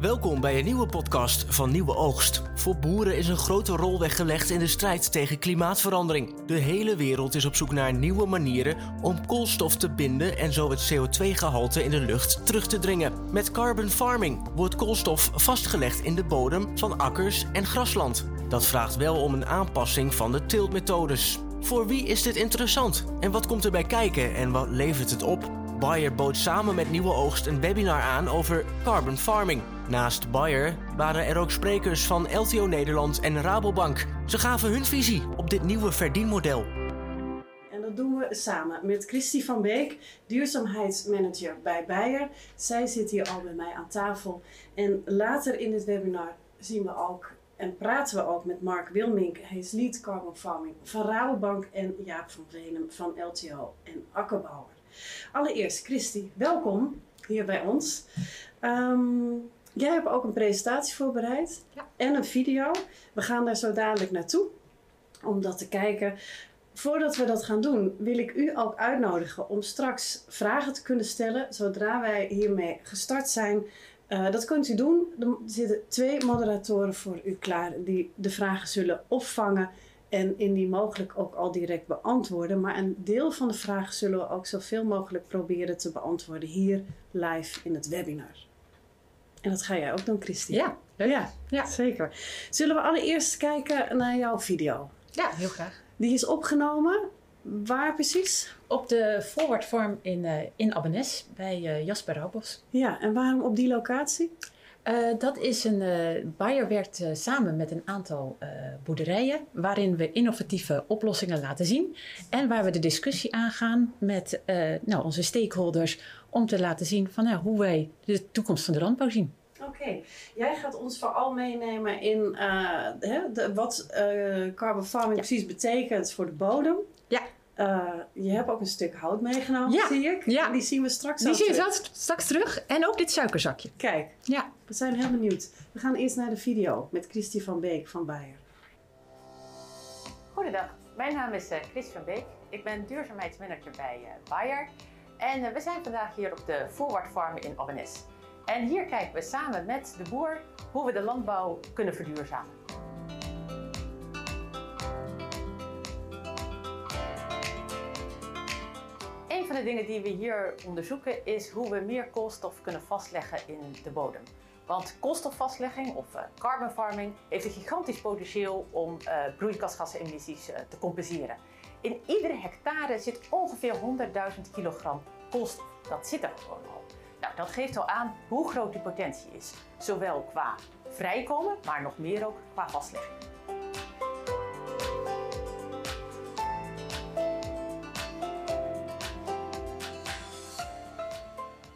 Welkom bij een nieuwe podcast van Nieuwe Oogst. Voor boeren is een grote rol weggelegd in de strijd tegen klimaatverandering. De hele wereld is op zoek naar nieuwe manieren om koolstof te binden en zo het CO2-gehalte in de lucht terug te dringen. Met carbon farming wordt koolstof vastgelegd in de bodem van akkers en grasland. Dat vraagt wel om een aanpassing van de tiltmethodes. Voor wie is dit interessant? En wat komt erbij kijken en wat levert het op? Bayer bood samen met Nieuwe Oogst een webinar aan over carbon farming. Naast Bayer waren er ook sprekers van LTO Nederland en Rabobank. Ze gaven hun visie op dit nieuwe verdienmodel. En dat doen we samen met Christy van Beek, duurzaamheidsmanager bij Bayer. Zij zit hier al bij mij aan tafel. En later in dit webinar zien we ook en praten we ook met Mark Wilmink. Hij is lead carbon farming van Rabobank en Jaap van Venum van LTO en Akkerbouwer. Allereerst, Christy, welkom hier bij ons. Ehm, jij hebt ook een presentatie voorbereid Ja. en een video. We gaan daar zo dadelijk naartoe om dat te kijken. Voordat we dat gaan doen, wil ik u ook uitnodigen om straks vragen te kunnen stellen zodra wij hiermee gestart zijn. Eh, dat kunt u doen. Er zitten twee moderatoren voor u klaar die de vragen zullen opvangen en indien mogelijk ook al direct beantwoorden. Maar een deel van de vragen zullen we ook zoveel mogelijk proberen te beantwoorden hier live in het webinar. En dat ga jij ook doen, Christine. Ja, leuk. Ja, Ja. zeker. Zullen we allereerst kijken naar jouw video? Ja, heel graag. Die is opgenomen. Waar precies? Op de Forward Farm in, eh in Abbenes bij eh, Jasper Raubos. Ja, en waarom op die locatie? Eh, dat is een. Bayer werkt samen met een aantal boerderijen. waarin we innovatieve oplossingen laten zien. En waar we de discussie aangaan met nou, onze stakeholders. om te laten zien van, nou, hoe wij de toekomst van de landbouw zien. Oké, jij gaat ons vooral meenemen in eh, hè, de, wat eh, carbon farming precies betekent voor de bodem. Ja. Eh, je hebt ook een stuk hout meegenomen, Ja, zie ik. ja. En die zien we straks Die zie je terug. straks- straks terug. En ook dit suikerzakje. Kijk, Ja. we zijn heel benieuwd. We gaan eerst naar de video met Christy van Beek van Bayer. Goedendag, mijn naam is eh, Chris van Beek. Ik ben duurzaamheidsmanager bij eh, Bayer. En we zijn vandaag hier op de Forward Farm in Abbenes. En hier kijken we samen met de boer hoe we de landbouw kunnen verduurzamen. Een van de dingen die we hier onderzoeken is hoe we meer koolstof kunnen vastleggen in de bodem. Want koolstofvastlegging of eh, carbon farming heeft een gigantisch potentieel om eh, broeikasgasemissies eh, te compenseren. In iedere hectare zit ongeveer 100.000 kilogram koolstof. Dat zit er gewoon al. Nou, dat geeft al aan hoe groot die potentie is. Zowel qua vrijkomen, maar nog meer ook qua vastlegging.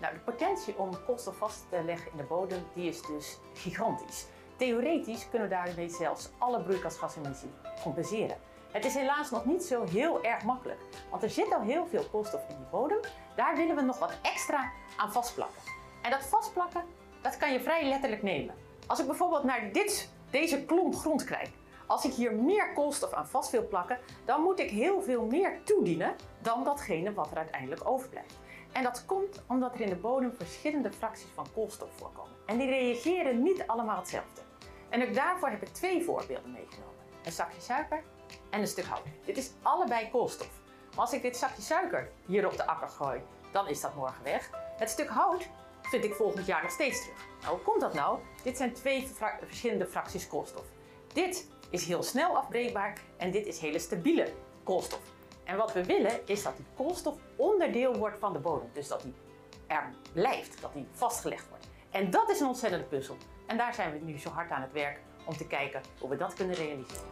Nou, de potentie om koolstof vast te leggen in de bodem die is dus gigantisch. Theoretisch kunnen we daarmee zelfs alle broeikasgasemissie compenseren. Het is helaas nog niet zo heel erg makkelijk, want er zit al heel veel koolstof in die bodem. Daar willen we nog wat extra aan vastplakken. En dat vastplakken, dat kan je vrij letterlijk nemen. Als ik bijvoorbeeld naar dit, deze klomp grond kijk, als ik hier meer koolstof aan vast wil plakken, dan moet ik heel veel meer toedienen dan datgene wat er uiteindelijk overblijft. En dat komt omdat er in de bodem verschillende fracties van koolstof voorkomen. En die reageren niet allemaal hetzelfde. En ook daarvoor heb ik twee voorbeelden meegenomen. Een zakje suiker en een stuk hout. Dit is allebei koolstof. Maar als ik dit zakje suiker hier op de akker gooi, dan is dat morgen weg. Het stuk hout vind ik volgend jaar nog steeds terug. Nou, hoe komt dat nou? Dit zijn twee verschillende fracties koolstof. Dit is heel snel afbreekbaar en dit is hele stabiele koolstof. En wat we willen is dat die koolstof onderdeel wordt van de bodem. Dus dat die er blijft, dat die vastgelegd wordt. En dat is een ontzettende puzzel. En daar zijn we nu zo hard aan het werk om te kijken hoe we dat kunnen realiseren.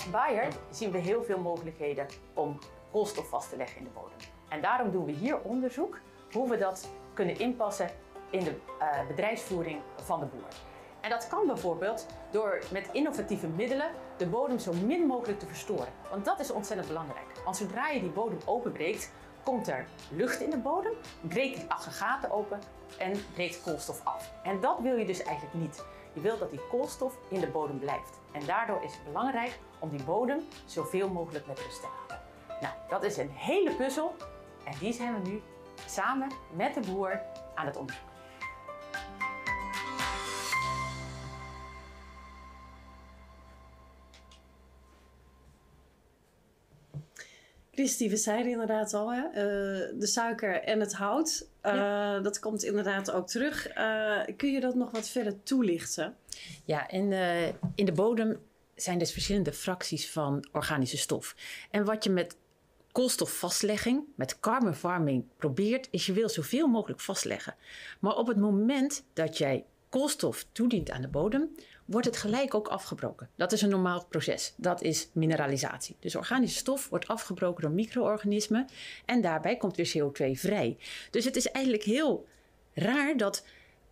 Als Bayer zien we heel veel mogelijkheden om koolstof vast te leggen in de bodem. En daarom doen we hier onderzoek hoe we dat kunnen inpassen in de eh, bedrijfsvoering van de boer. En dat kan bijvoorbeeld door met innovatieve middelen de bodem zo min mogelijk te verstoren. Want dat is ontzettend belangrijk. Want zodra je die bodem openbreekt, komt er lucht in de bodem, breekt die aggregaten open en breekt koolstof af. En dat wil je dus eigenlijk niet. Je wilt dat die koolstof in de bodem blijft. En daardoor is het belangrijk om die bodem zoveel mogelijk met rust te laten. Nou, dat is een hele puzzel en die zijn we nu samen met de boer aan het onderzoeken. Christy, we zeiden inderdaad al, hè, uh, de suiker en het hout, uh, ja. dat komt inderdaad ook terug. Uh, kun je dat nog wat verder toelichten? Ja, in, in de bodem zijn dus verschillende fracties van organische stof. En wat je met koolstofvastlegging, met carbon probeert, is je wil zoveel mogelijk vastleggen. Maar op het moment dat jij koolstof toedient aan de bodem, wordt het gelijk ook afgebroken. Dat is een normaal proces. Dat is mineralisatie. Dus organische stof wordt afgebroken door micro-organismen en daarbij komt weer CO2 vrij. Dus het is eigenlijk heel raar dat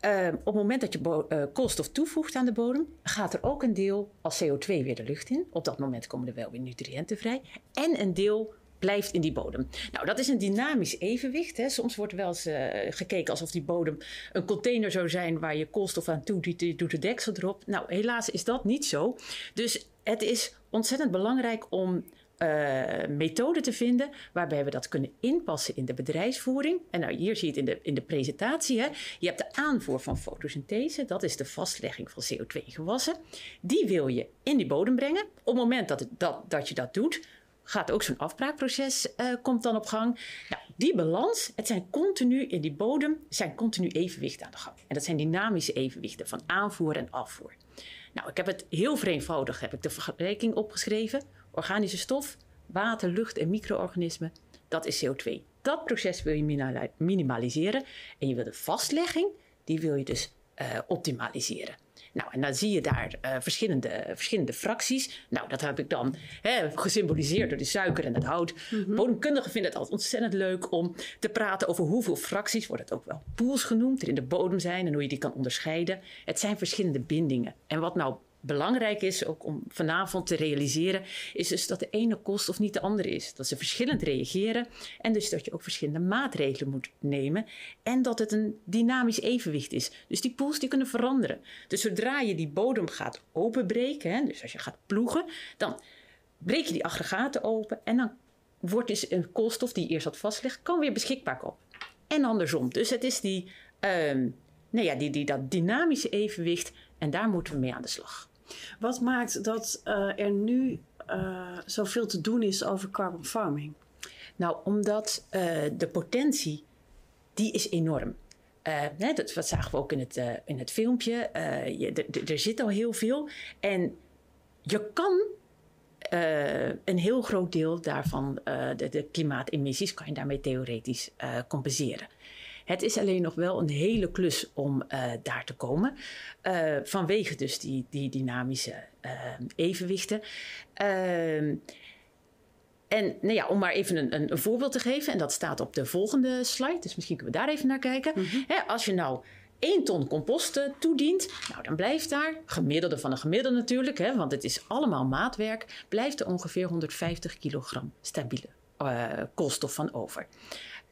uh, op het moment dat je uh, koolstof toevoegt aan de bodem, gaat er ook een deel als CO2 weer de lucht in. Op dat moment komen er wel weer nutriënten vrij. En een deel blijft in die bodem. Nou, dat is een dynamisch evenwicht. Hè. Soms wordt wel eens uh, gekeken alsof die bodem een container zou zijn waar je koolstof aan toe doet de deksel erop. Nou, helaas is dat niet zo. Dus het is ontzettend belangrijk om uh, methoden te vinden waarbij we dat kunnen inpassen in de bedrijfsvoering. En nou, hier zie je het in de, in de presentatie. Hè. Je hebt de aanvoer van fotosynthese, dat is de vastlegging van CO2-gewassen. Die wil je in die bodem brengen. Op het moment dat, dat, dat je dat doet, gaat ook zo'n afbraakproces uh, komt dan op gang. Nou, die balans, het zijn continu in die bodem, zijn continu evenwichten aan de gang. En dat zijn dynamische evenwichten van aanvoer en afvoer. Nou, ik heb het heel vereenvoudigd, heb ik de vergelijking opgeschreven. Organische stof, water, lucht en micro-organismen, dat is CO2. Dat proces wil je minimaliseren en je wil de vastlegging, die wil je dus uh, optimaliseren. Nou, en dan zie je daar uh, verschillende, verschillende fracties. Nou, dat heb ik dan hè, gesymboliseerd door de suiker en het hout. Mm -hmm. Bodemkundigen vinden het altijd ontzettend leuk om te praten over hoeveel fracties, wordt het ook wel pools genoemd, er in de bodem zijn en hoe je die kan onderscheiden. Het zijn verschillende bindingen. En wat nou belangrijk is ook om vanavond te realiseren, is dus dat de ene koolstof niet de andere is. Dat ze verschillend reageren en dus dat je ook verschillende maatregelen moet nemen en dat het een dynamisch evenwicht is. Dus die pools die kunnen veranderen. Dus zodra je die bodem gaat openbreken, dus als je gaat ploegen, dan breek je die aggregaten open en dan wordt dus een koolstof die eerst had vastgelegd, kan weer beschikbaar komen. En andersom. Dus het is die, um, nou ja, die, die, dat dynamische evenwicht en daar moeten we mee aan de slag. Wat maakt dat uh, er nu uh, zoveel te doen is over carbon farming? Nou, omdat uh, de potentie, die is enorm. Hè, dat, dat zagen we ook in het, in het filmpje. Je, er zit al heel veel. En je kan een heel groot deel daarvan, de, klimaatemissies, kan je daarmee theoretisch compenseren. Het is alleen nog wel een hele klus om uh, daar te komen. Uh, vanwege dus die, die dynamische uh, evenwichten. en nou ja, om maar even een, een, een, voorbeeld te geven, en dat staat op de volgende slide, dus misschien kunnen we daar even naar kijken. Mm -hmm. Hè, als je nou 1 ton compost toedient, nou dan blijft daar, gemiddelde van een gemiddelde natuurlijk, hè, want het is allemaal maatwerk, blijft er ongeveer 150 kilogram stabiele koolstof van over.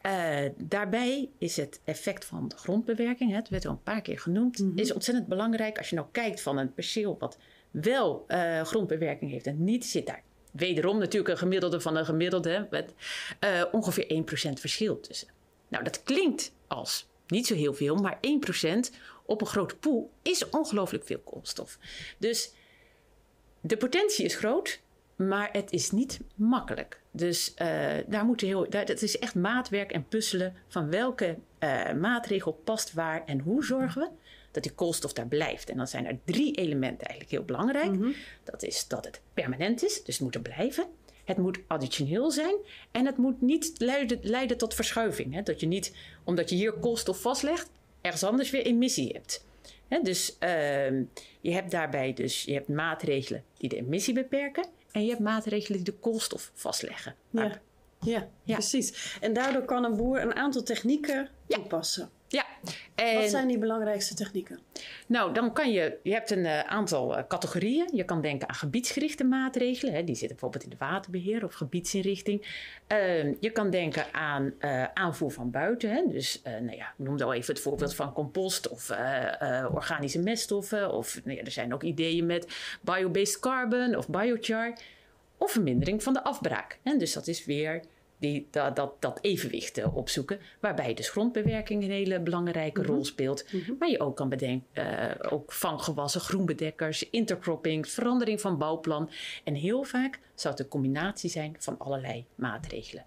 Uh, daarbij is het effect van de grondbewerking, het werd al een paar keer genoemd, mm -hmm. is ontzettend belangrijk. Als je nou kijkt van een perceel wat wel uh, grondbewerking heeft en niet, zit daar wederom natuurlijk een gemiddelde van een gemiddelde, met uh, ongeveer 1% verschil tussen. Nou, dat klinkt als niet zo heel veel, maar 1% op een grote pool is ongelooflijk veel koolstof. Dus de potentie is groot, maar het is niet makkelijk. Dus uh, daar moet je heel, daar, dat is echt maatwerk en puzzelen van welke uh, maatregel past waar en hoe zorgen we dat die koolstof daar blijft. En dan zijn er drie elementen eigenlijk heel belangrijk. Mm -hmm. Dat is dat het permanent is, dus het moet er blijven. Het moet additioneel zijn en het moet niet leiden, leiden tot verschuiving. Hè? Dat je niet, omdat je hier koolstof vastlegt, ergens anders weer emissie hebt. He, dus uh, je hebt daarbij dus je hebt maatregelen die de emissie beperken. En je hebt maatregelen die de koolstof vastleggen. Ja, ja, ja. precies. En daardoor kan een boer een aantal technieken ja. toepassen. Ja. En, Wat zijn die belangrijkste technieken? Nou, dan kan je, je hebt een uh, aantal uh, categorieën. Je kan denken aan gebiedsgerichte maatregelen. Hè, die zitten bijvoorbeeld in de waterbeheer of gebiedsinrichting. Uh, je kan denken aan uh, aanvoer van buiten. Hè, dus, nou ja, noem al even het voorbeeld van compost of organische meststoffen. Of nou ja, er zijn ook ideeën met biobased carbon of biochar. of vermindering van de afbraak. En dus dat is weer die, dat, dat, dat evenwicht opzoeken, waarbij dus grondbewerking een hele belangrijke Mhm. rol speelt. Mhm. Maar je ook kan bedenken, eh, ook vanggewassen, groenbedekkers, intercropping, verandering van bouwplan. En heel vaak zou het een combinatie zijn van allerlei maatregelen.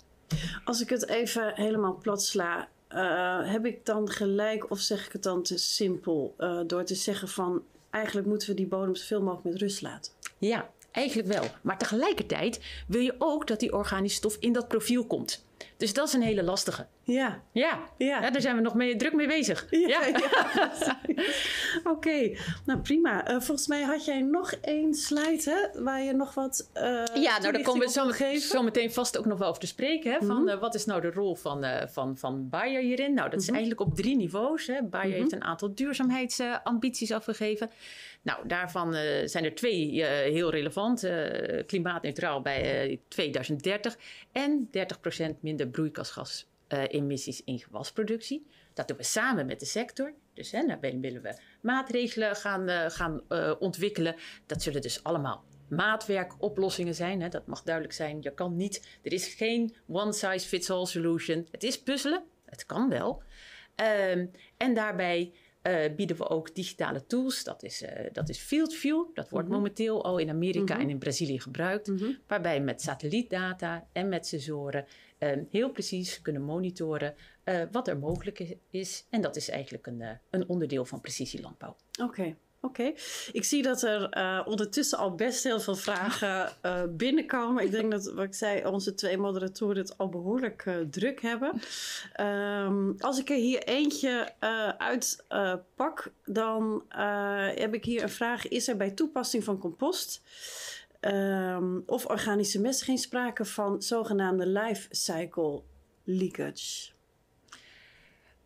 Als ik het even helemaal plat sla, eh, heb ik dan gelijk of zeg ik het dan te simpel eh, door te zeggen van eigenlijk moeten we die bodem zoveel mogelijk met rust laten? Ja, eigenlijk wel. Maar tegelijkertijd wil je ook dat die organische stof in dat profiel komt. Dus dat is een hele lastige. Ja, Ja, ja. ja daar zijn we nog mee, druk mee bezig. Ja, ja. Oké, nou prima. Eh, volgens mij had jij nog één slide hè, waar je nog wat. eh Ja, nou daar komen we zo, zo meteen vast ook nog wel over te spreken. Hè, van Mhm. eh, wat is nou de rol van, van, van Bayer hierin? Nou, dat is Mhm. eigenlijk op drie niveaus. Hè. Bayer Mhm. heeft een aantal duurzaamheidsambities afgegeven. Nou, daarvan eh, zijn er twee eh, heel relevant. eh, klimaatneutraal bij eh, 2030 en 30% minder broeikasgasemissies in gewasproductie. Dat doen we samen met de sector. Dus hè, daarbij willen we maatregelen gaan, gaan ontwikkelen. Dat zullen dus allemaal maatwerkoplossingen zijn. Hè. Dat mag duidelijk zijn. Je kan niet, er is geen one size fits all solution. Het is puzzelen. Het kan wel. Ehm, en daarbij eh, bieden we ook digitale tools. Dat is, eh dat is Field View. Dat wordt Mhm. momenteel al in Amerika Mhm. en in Brazilië gebruikt. Mhm. Waarbij met satellietdata en met sensoren eh, heel precies kunnen monitoren wat er mogelijk is. En dat is eigenlijk een, een onderdeel van precisielandbouw. Oké, oké. Ik zie dat er eh, ondertussen al best heel veel vragen eh, binnenkomen. Ik denk dat, wat ik zei, onze twee moderatoren het al behoorlijk eh, druk hebben. Ehm, als ik er hier eentje uit eh, pak, dan heb ik hier een vraag. Is er bij toepassing van compost ehm, of organische mest geen sprake van zogenaamde life cycle leakage?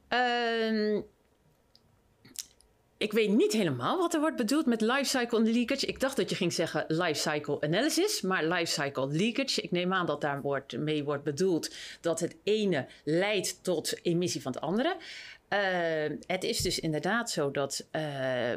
Ehm, ik weet niet helemaal wat er wordt bedoeld met life cycle leakage. Ik dacht dat je ging zeggen life cycle analysis, maar life cycle leakage. Ik neem aan dat daar wordt, mee wordt bedoeld dat het ene leidt tot emissie van het andere. Ehm, het is dus inderdaad zo dat eh,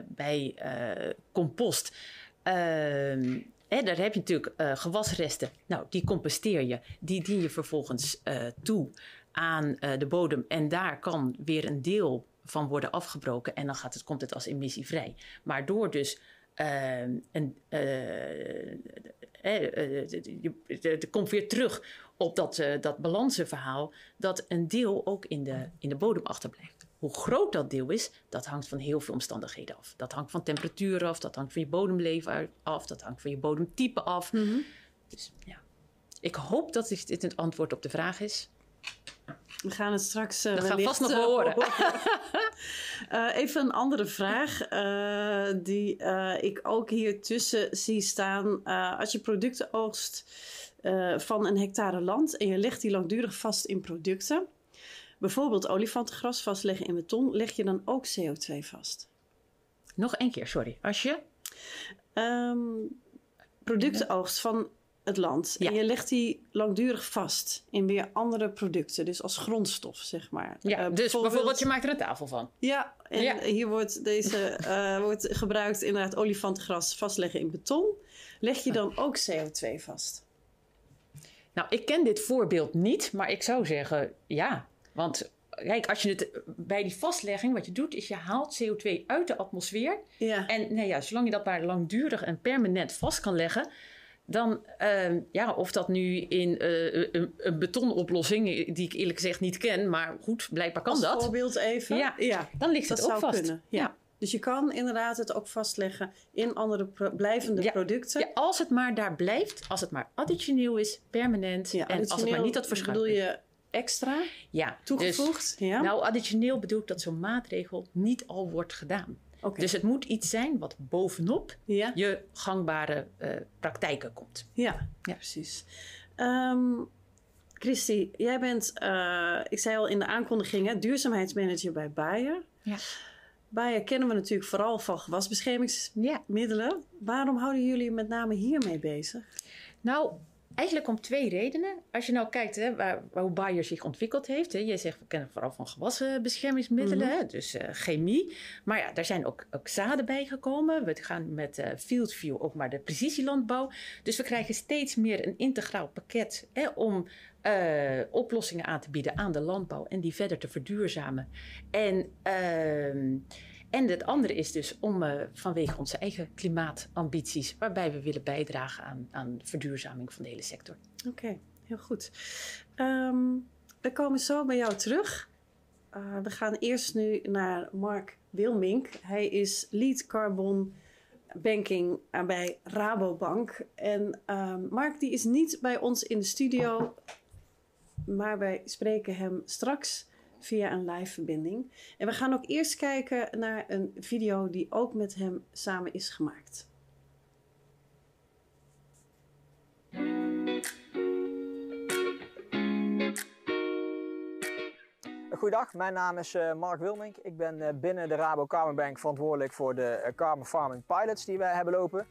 bij eh, compost. ehm, daar heb je natuurlijk eh, gewasresten. Nou, die composteer je. Die dien je vervolgens eh, toe aan eh, de bodem. En daar kan weer een deel van worden afgebroken. En dan gaat het, komt het als emissievrij. Maar door dus ehm, een, eh, eh, eh, het komt weer terug op dat, eh, dat balansenverhaal. Dat een deel ook in de, in de bodem achterblijft. Hoe groot dat deel is, dat hangt van heel veel omstandigheden af. Dat hangt van temperatuur af, dat hangt van je bodemleven af, dat hangt van je bodemtype af. Dus ja, ik hoop dat dit het antwoord op de vraag is. We gaan het straks uh, Dat gaan vast nog eh, horen. Eh, even een andere vraag eh, die eh, ik ook hier tussen zie staan. Eh, als je producten oogst eh, van een hectare land en je legt die langdurig vast in producten, bijvoorbeeld olifantengras vastleggen in beton, leg je dan ook CO2 vast? Nog één keer, sorry. Als je Ehm, producten oogst van het land Ja. en je legt die langdurig vast in weer andere producten, dus als grondstof, zeg maar. ja, Eh, dus bijvoorbeeld je maakt er een tafel van. Ja, en Ja. hier wordt deze eh, wordt gebruikt inderdaad olifantengras vastleggen in beton. Leg je dan ook CO2 vast? Nou, ik ken dit voorbeeld niet, maar ik zou zeggen ja. Want kijk, als je het bij die vastlegging, wat je doet, is je haalt CO2 uit de atmosfeer. Ja. En nou ja, zolang je dat maar langdurig en permanent vast kan leggen, dan, ehm, ja, of dat nu in eh, een, een betonoplossing, die ik eerlijk gezegd niet ken, maar goed, blijkbaar kan Als dat. voorbeeld even. Ja, Dan ligt dat het ook zou vast. kunnen. Ja. Ja. Dus je kan inderdaad het ook vastleggen in andere pro- blijvende Ja. producten. Ja, als het maar daar blijft, als het maar additioneel is, permanent, Ja, en als het maar niet dat verschuift. bedoel je extra Ja, toegevoegd? Dus, ja. Nou, additioneel bedoel ik dat zo'n maatregel niet al wordt gedaan. Dus het moet iets zijn wat bovenop ja. je gangbare eh, praktijken komt. Ja, Ja. precies. Ehm Christy, jij bent, eh, ik zei al in de aankondiging, hè, duurzaamheidsmanager bij Bayer. Ja. Bayer kennen we natuurlijk vooral van gewasbeschermingsmiddelen. Ja. Waarom houden jullie met name hiermee bezig? Nou, Eigenlijk om twee redenen. Als je nou kijkt hè, waar, hoe Bayer zich ontwikkeld heeft. Hè, je zegt, we kennen vooral van gewassenbeschermingsmiddelen, Mhm. hè, dus eh, chemie. Maar ja, daar zijn ook, ook zaden bijgekomen. We gaan met eh FieldView ook maar de precisielandbouw. Dus we krijgen steeds meer een integraal pakket hè, om eh, oplossingen aan te bieden aan de landbouw en die verder te verduurzamen. En, ehm, en het andere is dus om eh, vanwege onze eigen klimaatambities, waarbij we willen bijdragen aan, aan verduurzaming van de hele sector. Oké, heel goed. Ehm, we komen zo bij jou terug. Eh, we gaan eerst nu naar Mark Wilmink. Hij is lead carbon banking bij Rabobank. En ehm, Mark die is niet bij ons in de studio, maar wij spreken hem straks via een live verbinding. En we gaan ook eerst kijken naar een video die ook met hem samen is gemaakt. Goedendag, mijn naam is eh, Mark Wilmink. Ik ben eh, binnen de Rabo Carbon verantwoordelijk voor de eh, carbon farming pilots die wij hebben lopen.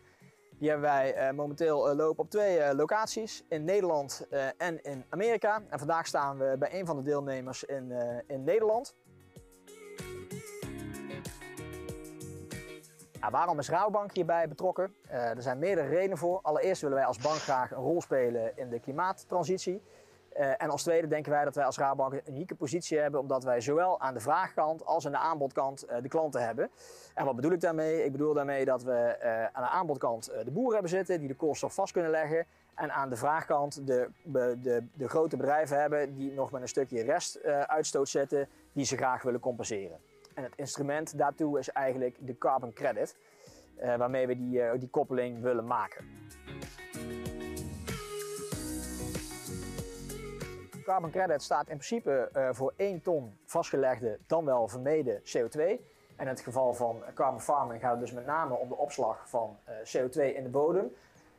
Die hebben wij eh, momenteel eh, lopen op twee eh, locaties, in Nederland en in Amerika. En vandaag staan we bij een van de deelnemers in, in Nederland. Ja, waarom is Rabobank hierbij betrokken? Er zijn meerdere redenen voor. Allereerst willen wij als bank graag een rol spelen in de klimaattransitie. Eh, en als tweede denken wij dat wij als Rabobank een unieke positie hebben, omdat wij zowel aan de vraagkant als aan de aanbodkant eh, de klanten hebben. En wat bedoel ik daarmee? Ik bedoel daarmee dat we eh, aan de aanbodkant de boeren hebben zitten die de koolstof vast kunnen leggen. En aan de vraagkant de, de, de, grote bedrijven hebben die nog met een stukje restuitstoot zitten, die ze graag willen compenseren. En het instrument daartoe is eigenlijk de carbon credit, waarmee we die, die koppeling willen maken. Carbon credit staat in principe uh, voor 1 ton vastgelegde, dan wel vermeden CO2. En in het geval van carbon farming gaat het dus met name om de opslag van uh, CO2 in de bodem.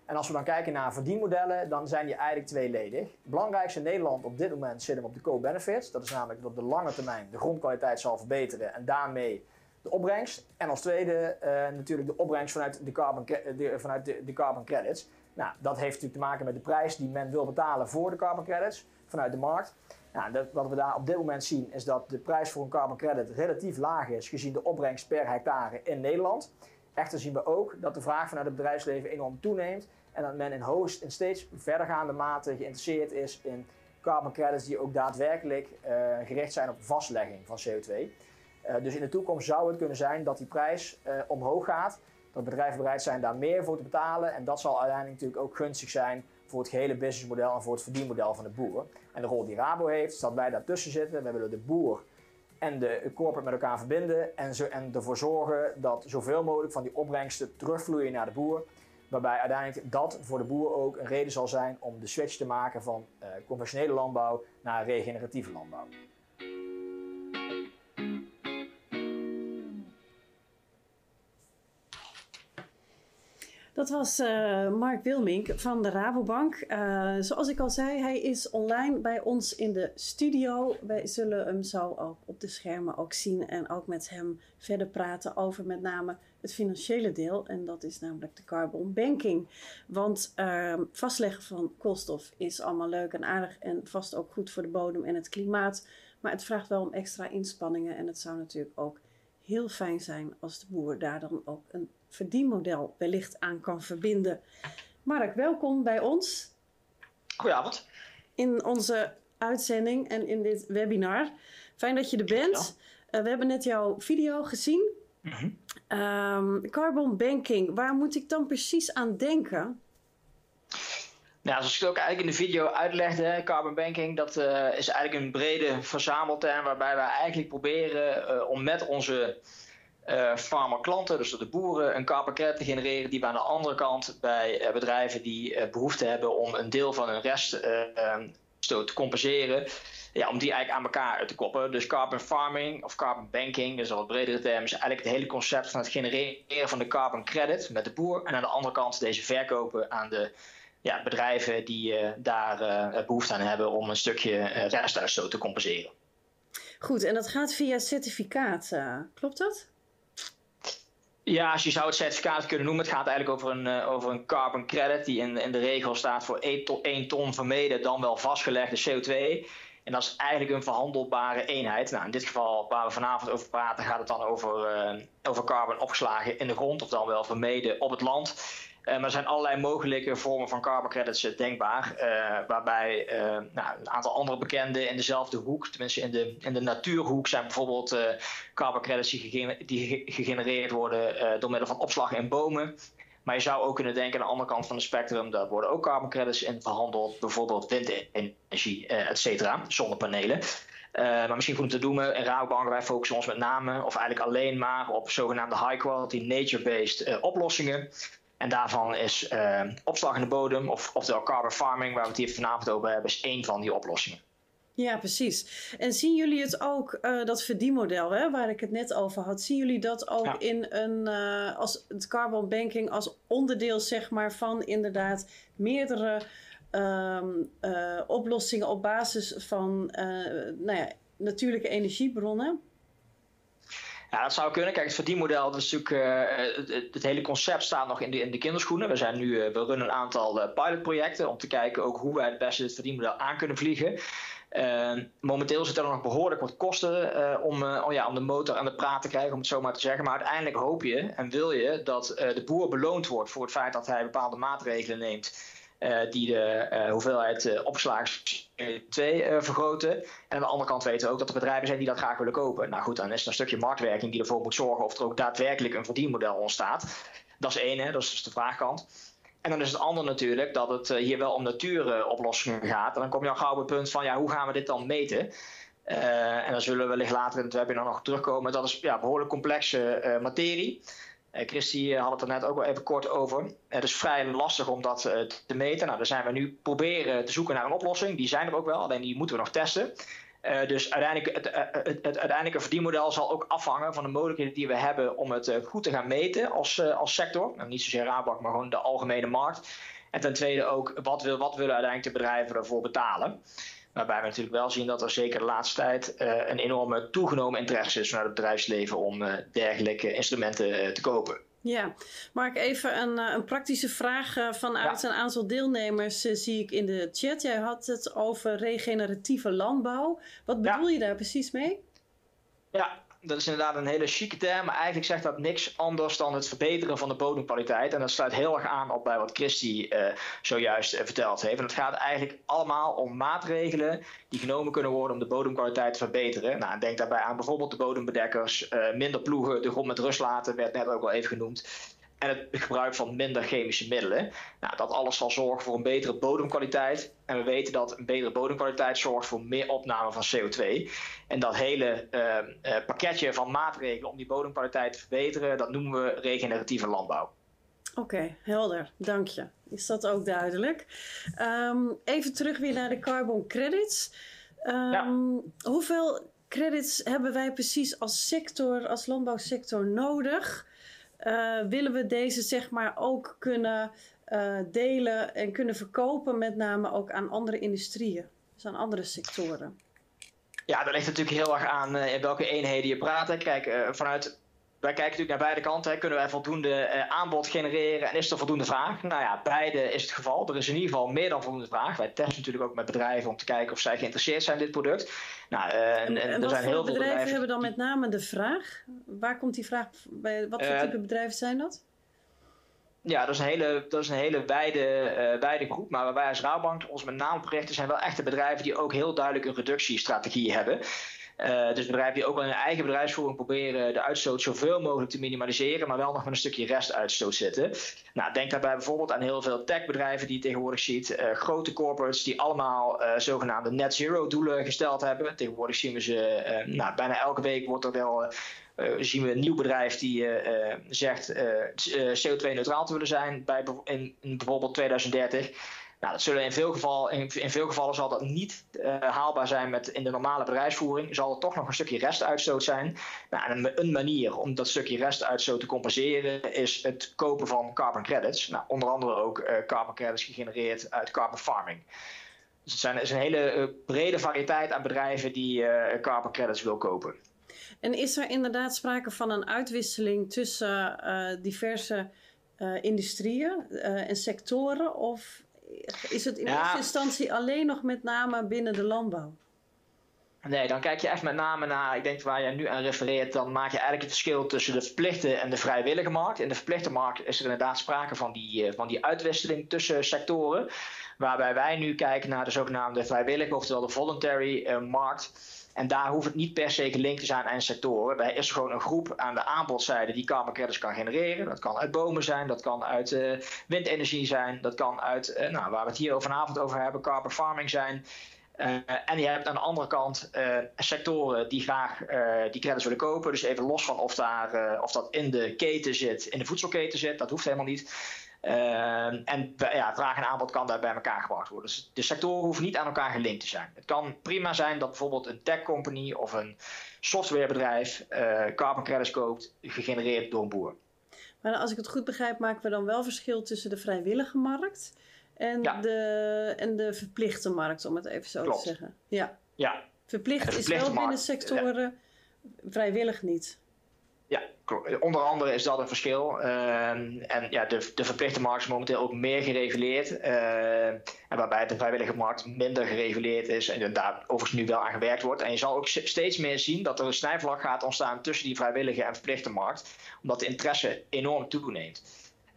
En als we dan kijken naar verdienmodellen, dan zijn die eigenlijk tweeledig. Het belangrijkste in Nederland op dit moment zit hem op de co-benefits. Dat is namelijk dat op de lange termijn de grondkwaliteit zal verbeteren en daarmee de opbrengst. En als tweede uh, natuurlijk de opbrengst vanuit de carbon, vanuit de, de carbon credits. Nou, dat heeft natuurlijk te maken met de prijs die men wil betalen voor de carbon credits vanuit de markt. Nou, wat we daar op dit moment zien is dat de prijs voor een carbon credit relatief laag is gezien de opbrengst per hectare in Nederland. Echter zien we ook dat de vraag vanuit het bedrijfsleven enorm toeneemt en dat men in hoogst in steeds verdergaande mate geïnteresseerd is in carbon credits die ook daadwerkelijk uh, gericht zijn op vastlegging van CO2. Uh, dus in de toekomst zou het kunnen zijn dat die prijs uh, omhoog gaat, dat bedrijven bereid zijn daar meer voor te betalen en dat zal uiteindelijk natuurlijk ook gunstig zijn voor het gehele businessmodel en voor het verdienmodel van de boer. En de rol die Rabo heeft, is dat wij daartussen zitten. Wij willen de boer en de corporate met elkaar verbinden en, zo, en ervoor zorgen dat zoveel mogelijk van die opbrengsten terugvloeien naar de boer. Waarbij uiteindelijk dat voor de boer ook een reden zal zijn om de switch te maken van uh, conventionele landbouw naar regeneratieve landbouw. Dat was uh, Mark Wilmink van de Rabobank. Uh, zoals ik al zei, hij is online bij ons in de studio. Wij zullen hem zo ook op de schermen ook zien en ook met hem verder praten over met name het financiële deel. En dat is namelijk de carbon banking. Want uh, vastleggen van koolstof is allemaal leuk en aardig en vast ook goed voor de bodem en het klimaat. Maar het vraagt wel om extra inspanningen en het zou natuurlijk ook heel fijn zijn als de boer daar dan ook een verdienmodel wellicht aan kan verbinden. Mark, welkom bij ons. Goedenavond. In onze uitzending en in dit webinar. Fijn dat je er bent. Uh, we hebben net jouw video gezien. Mm -hmm. um, carbon banking, waar moet ik dan precies aan denken? Nou, zoals ik het ook eigenlijk in de video uitlegde, carbon banking, dat uh, is eigenlijk een brede verzamelterm waarbij wij eigenlijk proberen uh, om met onze uh, farmerklanten, dus de boeren, een carbon credit te genereren die we aan de andere kant bij bedrijven die behoefte hebben om een deel van hun reststoot te compenseren, ja, om die eigenlijk aan elkaar te koppelen. Dus carbon farming of carbon banking, dus al wat bredere term, is eigenlijk het hele concept van het genereren van de carbon credit met de boer en aan de andere kant deze verkopen aan de ja, bedrijven die daar behoefte aan hebben om een stukje restuitstoot te compenseren. Goed, en dat gaat via certificaat, klopt dat? Ja, als je zou het certificaat kunnen noemen. Het gaat eigenlijk over een, uh, over een carbon credit die in, in de regel staat voor 1 ton, 1 ton vermeden dan wel vastgelegde CO2. En dat is eigenlijk een verhandelbare eenheid. Nou, in dit geval waar we vanavond over praten gaat het dan over, uh, over carbon opgeslagen in de grond of dan wel vermeden op het land. Uh, maar er zijn allerlei mogelijke vormen van carbon credits denkbaar. waarbij nou, een aantal andere bekende in dezelfde hoek, tenminste in de, in de natuurhoek, zijn bijvoorbeeld carbon credits die, gegenereerd worden door middel van opslag in bomen. Maar je zou ook kunnen denken aan de andere kant van het spectrum, daar worden ook carbon credits in verhandeld, bijvoorbeeld windenergie, et cetera, zonnepanelen. Maar misschien goed om te doen, in Rabobank wij focussen ons met name, of eigenlijk alleen maar, op zogenaamde high quality nature-based oplossingen. En daarvan is opslag in de bodem, of, oftewel carbon farming, waar we het hier vanavond over hebben, is één van die oplossingen. Ja, precies. En zien jullie het ook, uh, dat verdienmodel hè, waar ik het net over had, zien jullie dat ook in een, uh, als het carbon banking als onderdeel zeg maar van inderdaad meerdere um, uh, oplossingen op basis van nou ja, natuurlijke energiebronnen? Ja, dat zou kunnen. Kijk, het verdienmodel, dat is natuurlijk, het, het, hele concept staat nog in de, in de kinderschoenen. We, zijn nu, we runnen een aantal pilotprojecten om te kijken ook hoe wij het beste het verdienmodel aan kunnen vliegen. Uh, momenteel zit er nog behoorlijk wat kosten om, oh ja, om de motor aan de praat te krijgen, om het zo maar te zeggen. Maar uiteindelijk hoop je en wil je dat de boer beloond wordt voor het feit dat hij bepaalde maatregelen neemt. Die de hoeveelheid opgeslagen CO2 vergroten. En aan de andere kant weten we ook dat er bedrijven zijn die dat graag willen kopen. Nou goed, dan is er een stukje marktwerking die ervoor moet zorgen of er ook daadwerkelijk een verdienmodel ontstaat. Dat is één, hè, dat is dus de vraagkant. En dan is het ander natuurlijk dat het eh, hier wel om natuuroplossingen gaat. En dan kom je al gauw op het punt van ja, hoe gaan we dit dan meten? En dan zullen we wellicht later in het webinar nog terugkomen. Dat is ja, behoorlijk complexe materie. Uh, Christy had het er net ook wel even kort over. Het is vrij lastig om dat te meten. Nou, daar zijn we nu proberen te zoeken naar een oplossing. Die zijn er ook wel, alleen die moeten we nog testen. Dus uiteindelijk, het, het, het, uiteindelijke verdienmodel zal ook afhangen van de mogelijkheden die we hebben om het goed te gaan meten als, als sector. Nou, niet zozeer Rabobank, maar gewoon de algemene markt. En ten tweede ook, wat, wil, wat willen uiteindelijk de bedrijven ervoor betalen? Waarbij we natuurlijk wel zien dat er zeker de laatste tijd een enorme toegenomen interesse is vanuit het bedrijfsleven om dergelijke instrumenten te kopen. Ja, Mark, even een, eh, een praktische vraag eh, vanuit een aantal deelnemers eh, zie ik in de chat. Jij had het over regeneratieve landbouw. Wat bedoel je daar precies mee? Ja, dat is inderdaad een hele chique term, maar eigenlijk zegt dat niks anders dan het verbeteren van de bodemkwaliteit. En dat sluit heel erg aan op bij wat Christy uh, zojuist uh, verteld heeft. En het gaat eigenlijk allemaal om maatregelen die genomen kunnen worden om de bodemkwaliteit te verbeteren. Nou, denk daarbij aan bijvoorbeeld de bodembedekkers, uh, minder ploegen, de grond met rust laten, werd net ook al even genoemd en het gebruik van minder chemische middelen. Nou, dat alles zal zorgen voor een betere bodemkwaliteit. En we weten dat een betere bodemkwaliteit zorgt voor meer opname van CO2. En dat hele uh, uh, pakketje van maatregelen om die bodemkwaliteit te verbeteren, dat noemen we regeneratieve landbouw. Oké, okay, helder. Dank je. Is dat ook duidelijk? Um, even terug weer naar de carbon credits. Um, ja. Hoeveel credits hebben wij precies als sector, als landbouwsector nodig? Uh, willen we deze zeg maar ook kunnen uh, delen en kunnen verkopen, met name ook aan andere industrieën, dus aan andere sectoren? Ja, dat ligt natuurlijk heel erg aan uh, in welke eenheden je praat. Kijk, vanuit wij kijken natuurlijk naar beide kanten. Hè. Kunnen wij voldoende uh, aanbod genereren en is er voldoende vraag? Nou ja, beide is het geval. Er is in ieder geval meer dan voldoende vraag. Wij testen natuurlijk ook met bedrijven om te kijken of zij geïnteresseerd zijn in dit product. Nou, uh, en, en, en, er zijn heel veel bedrijven, bedrijven hebben dan met name de vraag? Waar komt die vraag bij? Wat voor uh, type bedrijven zijn dat? Ja, dat is een hele, dat is een hele wijde, uh, wijde groep. Maar wij als Rabobank, ons met name projecten zijn wel echte bedrijven die ook heel duidelijk een reductiestrategie hebben. Uh, dus bedrijven die ook wel in hun eigen bedrijfsvoering proberen de uitstoot zoveel mogelijk te minimaliseren, maar wel nog met een stukje restuitstoot zitten. Nou, denk daarbij bijvoorbeeld aan heel veel techbedrijven die je tegenwoordig ziet, uh, grote corporates die allemaal uh, zogenaamde net zero doelen gesteld hebben. Tegenwoordig zien we ze, nou, bijna elke week wordt er wel. Zien we een nieuw bedrijf die zegt CO2-neutraal te willen zijn bij, in bijvoorbeeld 2030. Nou, dat zullen in veel, geval, in, in veel gevallen zal dat niet uh, haalbaar zijn met in de normale bedrijfsvoering. Zal er toch nog een stukje restuitstoot zijn. Nou, een, een, manier om dat stukje restuitstoot te compenseren is het kopen van carbon credits. Nou, onder andere ook uh, carbon credits gegenereerd uit carbon farming. Dus het, zijn, is een hele uh, brede variëteit aan bedrijven die carbon credits wil kopen. En is er inderdaad sprake van een uitwisseling tussen diverse industrieën en sectoren? Of is het in ja. eerste instantie alleen nog met name binnen de landbouw? Nee, dan kijk je echt met name naar, ik denk waar je nu aan refereert, dan maak je eigenlijk het verschil tussen de verplichte en de vrijwillige markt. In de verplichte markt is er inderdaad sprake van die, van die uitwisseling tussen sectoren. Waarbij wij nu kijken naar de zogenaamde vrijwillige, oftewel de voluntary uh, markt. En daar hoeft het niet per se gelinkt te zijn aan sectoren. Daar is gewoon een groep aan de aanbodzijde die carbon credits kan genereren. Dat kan uit bomen zijn, dat kan uit uh, windenergie zijn, dat kan uit, uh, nou, waar we het hier vanavond over hebben, carbon farming zijn. Uh, en je hebt aan de andere kant sectoren die graag die credits willen kopen. Dus even los van of, daar, of dat in de keten zit, in de voedselketen zit, dat hoeft helemaal niet. Uh, en ja, vraag en aanbod kan daar bij elkaar gebracht worden. Dus de sectoren hoeven niet aan elkaar gelinkt te zijn. Het kan prima zijn dat bijvoorbeeld een tech company of een softwarebedrijf uh, carbon credits koopt, gegenereerd door een boer. Maar als ik het goed begrijp, maken we dan wel verschil tussen de vrijwillige markt en, ja. de, en de verplichte markt, om het even zo Klopt. te zeggen. Ja. ja. Verplicht is wel binnen sectoren, ja. vrijwillig niet. Ja, onder andere is dat een verschil. Uh, en ja, de, de verplichte markt is momenteel ook meer gereguleerd. Uh, en waarbij de vrijwillige markt minder gereguleerd is. En daar overigens nu wel aan gewerkt wordt. En je zal ook steeds meer zien dat er een snijvlak gaat ontstaan tussen die vrijwillige en verplichte markt. Omdat de interesse enorm toeneemt.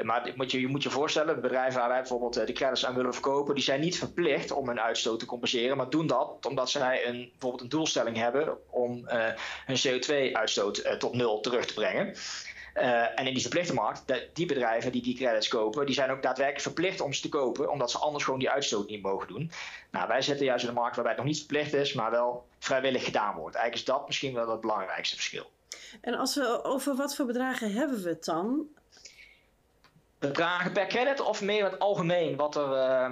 Maar moet je, je moet je voorstellen, bedrijven waar wij bijvoorbeeld de credits aan willen verkopen, die zijn niet verplicht om hun uitstoot te compenseren, maar doen dat omdat zij een, bijvoorbeeld een doelstelling hebben om uh, hun CO2-uitstoot uh, tot nul terug te brengen. En in die verplichte markt, die bedrijven die die credits kopen, die zijn ook daadwerkelijk verplicht om ze te kopen, omdat ze anders gewoon die uitstoot niet mogen doen. Nou, wij zitten juist in een markt waarbij het nog niet verplicht is, maar wel vrijwillig gedaan wordt. Eigenlijk is dat misschien wel het belangrijkste verschil. En als we, over wat voor bedragen hebben we het dan? Bedragen per credit of meer het algemeen wat er. Uh,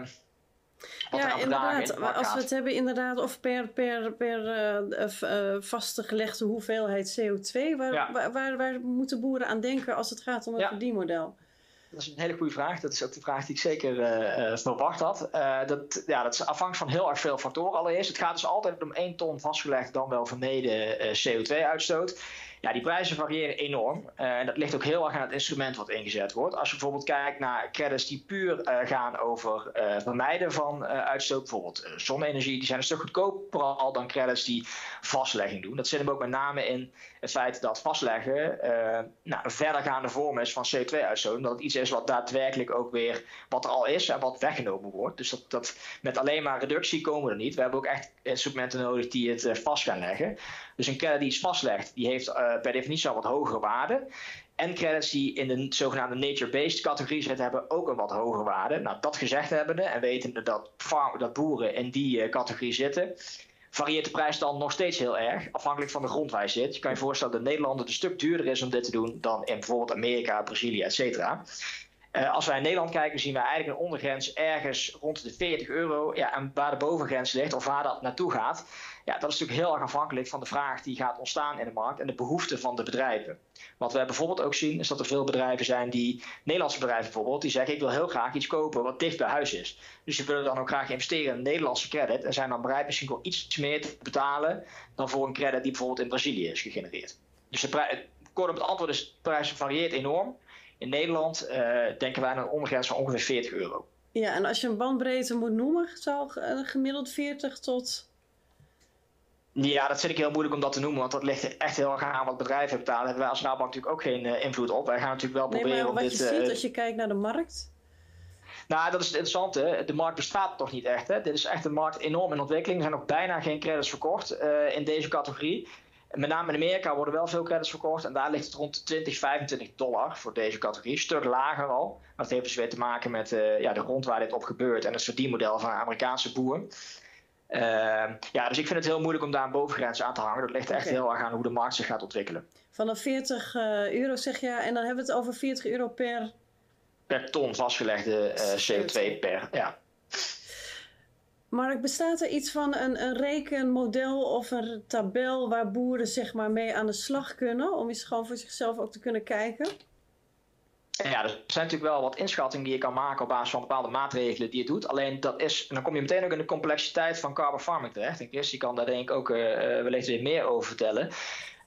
wat ja, er inderdaad. In als we het hebben inderdaad of per, per, per uh, uh, vastgelegde hoeveelheid CO2, waar, ja. waar, waar, waar, moeten boeren aan denken als het gaat om het ja. verdienmodel? Dat is een hele goede vraag. Dat is ook de vraag die ik zeker verwacht had. Dat, ja, dat is afhankelijk van heel erg veel factoren allereerst. Het gaat dus altijd om 1 ton vastgelegd dan wel vermeden CO2-uitstoot. Die prijzen variëren enorm. En dat ligt ook heel erg aan het instrument wat ingezet wordt. Als je bijvoorbeeld kijkt naar credits die puur uh, gaan over uh, vermijden van uitstoot, bijvoorbeeld zonne-energie, die zijn een stuk goedkoper al dan credits die vastlegging doen. Dat zit hem ook met name in het feit dat vastleggen nou, een verdergaande vorm is van CO2-uitstoot. Omdat het iets is wat daadwerkelijk ook weer wat er al is en wat weggenomen wordt. Dus dat, dat met alleen maar reductie komen we er niet. We hebben ook echt instrumenten nodig die het vast gaan leggen. Dus een credit die iets vastlegt, die heeft per definitie al wat hogere waarde. En credits die in de zogenaamde nature-based categorie zitten, hebben ook een wat hogere waarde. Nou, dat gezegd hebbende en wetende dat, farm, dat boeren in die uh, categorie zitten, varieert de prijs dan nog steeds heel erg, afhankelijk van de grond waar je zit. Je kan je voorstellen dat Nederland het een stuk duurder is om dit te doen dan in bijvoorbeeld Amerika, Brazilië, et cetera. Uh, als wij in Nederland kijken, zien we eigenlijk een ondergrens ergens rond de 40 euro. Ja, en waar de bovengrens ligt, of waar dat naartoe gaat, ja, dat is natuurlijk heel erg afhankelijk van de vraag die gaat ontstaan in de markt en de behoeften van de bedrijven. Wat wij bijvoorbeeld ook zien, is dat er veel bedrijven zijn die, Nederlandse bedrijven bijvoorbeeld, die zeggen: Ik wil heel graag iets kopen wat dicht bij huis is. Dus die willen dan ook graag investeren in Nederlandse credit en zijn dan bereid misschien wel iets meer te betalen dan voor een credit die bijvoorbeeld in Brazilië is gegenereerd. Dus de kort op het antwoord is: de prijs varieert enorm. In Nederland uh, denken wij aan een ondergrens van ongeveer 40 euro. Ja, en als je een bandbreedte moet noemen, zou gemiddeld 40 tot ja, dat vind ik heel moeilijk om dat te noemen, want dat ligt echt heel erg aan wat bedrijven betalen. Daar hebben wij als Rabobank natuurlijk ook geen uh, invloed op. Wij gaan natuurlijk wel nee, proberen maar om wat dit... je ziet als je kijkt naar de markt? Nou, dat is het interessante. De markt bestaat toch niet echt. Hè? Dit is echt een markt enorm in ontwikkeling. Er zijn nog bijna geen credits verkocht uh, in deze categorie. Met name in Amerika worden wel veel credits verkocht. En daar ligt het rond de 20, 25 dollar voor deze categorie. Een stuk lager al. Maar dat heeft dus weer te maken met uh, ja, de grond waar dit op gebeurt. En het verdienmodel van Amerikaanse boeren. Uh, ja, dus ik vind het heel moeilijk om daar een bovengrens aan te hangen. Dat ligt echt okay. heel erg aan hoe de markt zich gaat ontwikkelen. Vanaf 40 uh, euro zeg je, en dan hebben we het over 40 euro per... Per ton vastgelegde uh, CO2 per, ja. Mark, bestaat er iets van een, een rekenmodel of een tabel waar boeren zeg maar mee aan de slag kunnen? Om eens gewoon voor zichzelf ook te kunnen kijken? ja, er zijn natuurlijk wel wat inschattingen die je kan maken op basis van bepaalde maatregelen die je doet. Alleen dat is, en dan kom je meteen ook in de complexiteit van carbon farming terecht. En Chris die kan daar denk ik ook uh, wellicht weer meer over vertellen.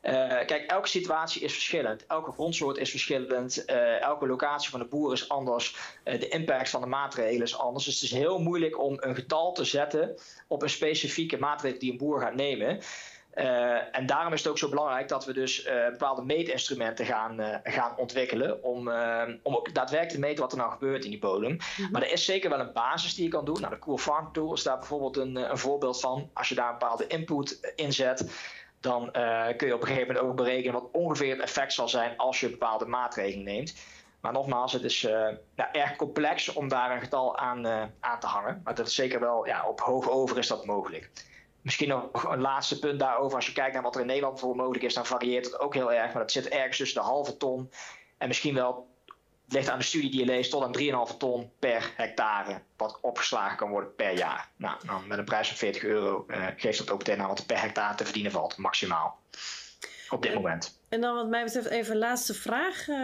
Uh, kijk, elke situatie is verschillend. Elke grondsoort is verschillend. Uh, elke locatie van de boer is anders. Uh, de impact van de maatregelen is anders. Dus het is heel moeilijk om een getal te zetten op een specifieke maatregel die een boer gaat nemen. Uh, en daarom is het ook zo belangrijk dat we dus uh, bepaalde meetinstrumenten gaan, uh, gaan ontwikkelen. Om, om ook daadwerkelijk te meten wat er nou gebeurt in die bodem. Mm-hmm. Maar er is zeker wel een basis die je kan doen. Nou, de Cool Farm Tool is daar bijvoorbeeld een, een voorbeeld van. Als je daar een bepaalde input in zet, dan kun je op een gegeven moment ook berekenen wat ongeveer het effect zal zijn als je bepaalde maatregelen neemt. Maar nogmaals, het is ja, erg complex om daar een getal aan, aan te hangen. Maar dat is zeker wel, ja, op hoog over is dat mogelijk. Misschien nog een laatste punt daarover. Als je kijkt naar wat er in Nederland voor mogelijk is, dan varieert het ook heel erg. Maar dat zit ergens tussen de halve ton en misschien wel, ligt aan de studie die je leest, tot aan 3,5 ton per hectare. Wat opgeslagen kan worden per jaar. Nou, nou met een prijs van 40 euro uh, geeft dat ook meteen aan wat er per hectare te verdienen valt, maximaal. Op dit moment. En dan wat mij betreft even een laatste vraag uh,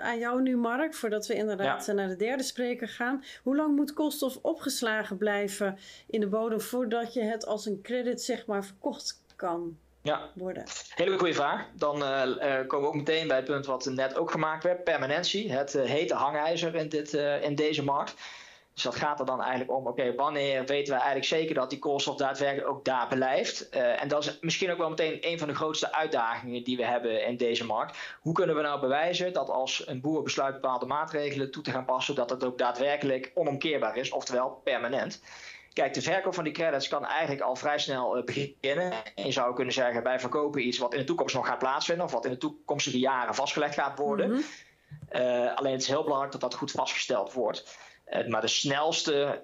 aan jou nu, Mark, voordat we inderdaad ja. naar de derde spreker gaan. Hoe lang moet koolstof opgeslagen blijven in de bodem voordat je het als een credit zeg maar verkocht kan ja. worden? Hele goede vraag. Dan uh, komen we ook meteen bij het punt wat net ook gemaakt werd, permanentie. Het uh, hete hangijzer in, dit, in deze markt. Dus dat gaat er dan eigenlijk om, oké, wanneer weten we eigenlijk zeker dat die koolstof daadwerkelijk ook daar blijft? En dat is misschien ook wel meteen een van de grootste uitdagingen die we hebben in deze markt. Hoe kunnen we nou bewijzen dat als een boer besluit bepaalde maatregelen toe te gaan passen, dat het ook daadwerkelijk onomkeerbaar is, oftewel permanent? Kijk, de verkoop van die credits kan eigenlijk al vrij snel uh, beginnen. En je zou kunnen zeggen, wij verkopen iets wat in de toekomst nog gaat plaatsvinden, of wat in de toekomstige jaren vastgelegd gaat worden. Uh, alleen het is heel belangrijk dat dat goed vastgesteld wordt. Uh, maar de snelste,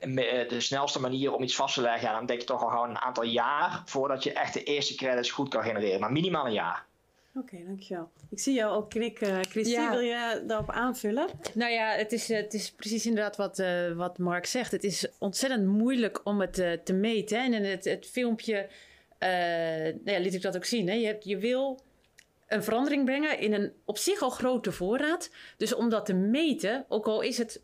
uh, de snelste manier om iets vast te leggen, ja, dan denk je toch al gewoon een aantal jaar voordat je echt de eerste credits goed kan genereren. Maar minimaal een jaar. Oké, okay, dankjewel. Ik zie jou ook knikken. Christine, ja. wil je daarop aanvullen? Nou ja, het is, het is precies inderdaad wat, uh, wat Mark zegt. Het is ontzettend moeilijk om het te meten. En in het, het filmpje nou ja, liet ik dat ook zien. Hè. Je, hebt, je wil een verandering brengen in een op zich al grote voorraad. Dus om dat te meten, ook al is het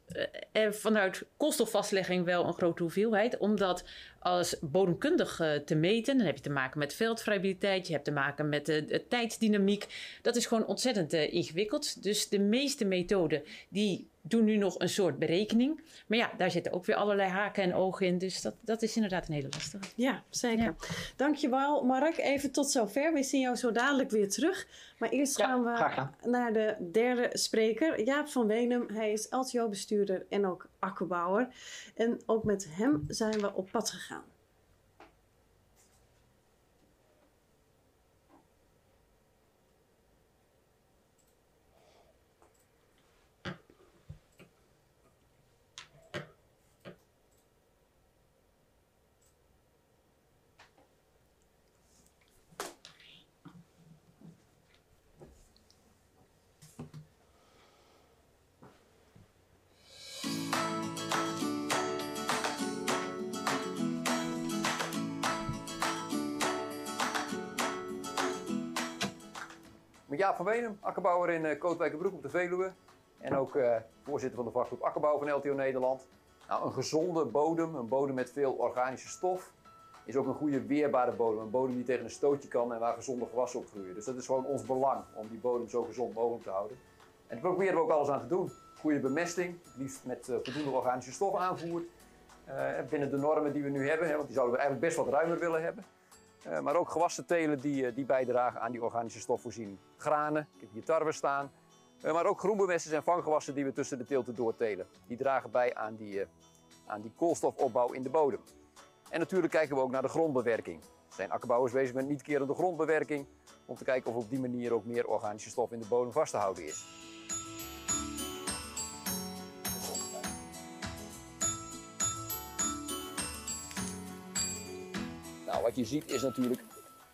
uh, vanuit koolstofvastlegging wel een grote hoeveelheid, om dat als bodemkundig uh, te meten, dan heb je te maken met veldvriabiliteit, je hebt te maken met de, tijdsdynamiek. Dat is gewoon ontzettend uh, ingewikkeld. Dus de meeste methoden die doen nu nog een soort berekening. Maar ja, daar zitten ook weer allerlei haken en ogen in. Dus dat, dat is inderdaad een hele lastige. Ja, zeker. Ja. Dankjewel Mark. Even tot zover. We zien jou zo dadelijk weer terug. Maar eerst ja, gaan we naar de derde spreker. Jaap van Wenum. Hij is LTO-bestuurder en ook akkerbouwer. En ook met hem zijn we op pad gegaan. Jaap van Wenum, akkerbouwer in uh, Kootwijkenbroek op de Veluwe. En ook uh, voorzitter van de vakgroep Akkerbouw van LTO Nederland. Nou, een gezonde bodem, een bodem met veel organische stof, is ook een goede weerbare bodem. Een bodem die tegen een stootje kan en waar gezonde gewassen op groeien. Dus dat is gewoon ons belang om die bodem zo gezond mogelijk te houden. En daar proberen we ook alles aan te doen. Goede bemesting, liefst met uh, voldoende organische stof aanvoer. binnen de normen die we nu hebben, want die zouden we eigenlijk best wat ruimer willen hebben. Uh, maar ook gewassen telen die, uh, die bijdragen aan die organische stofvoorziening. Granen, ik heb hier tarwe staan. Uh, maar ook groenbemesters en vanggewassen die we tussen de teelten doortelen. Die dragen bij aan die, aan die koolstofopbouw in de bodem. En natuurlijk kijken we ook naar de grondbewerking. Er zijn akkerbouwers bezig met niet-kerende grondbewerking. Om te kijken of op die manier ook meer organische stof in de bodem vast te houden is. Nou, wat je ziet is natuurlijk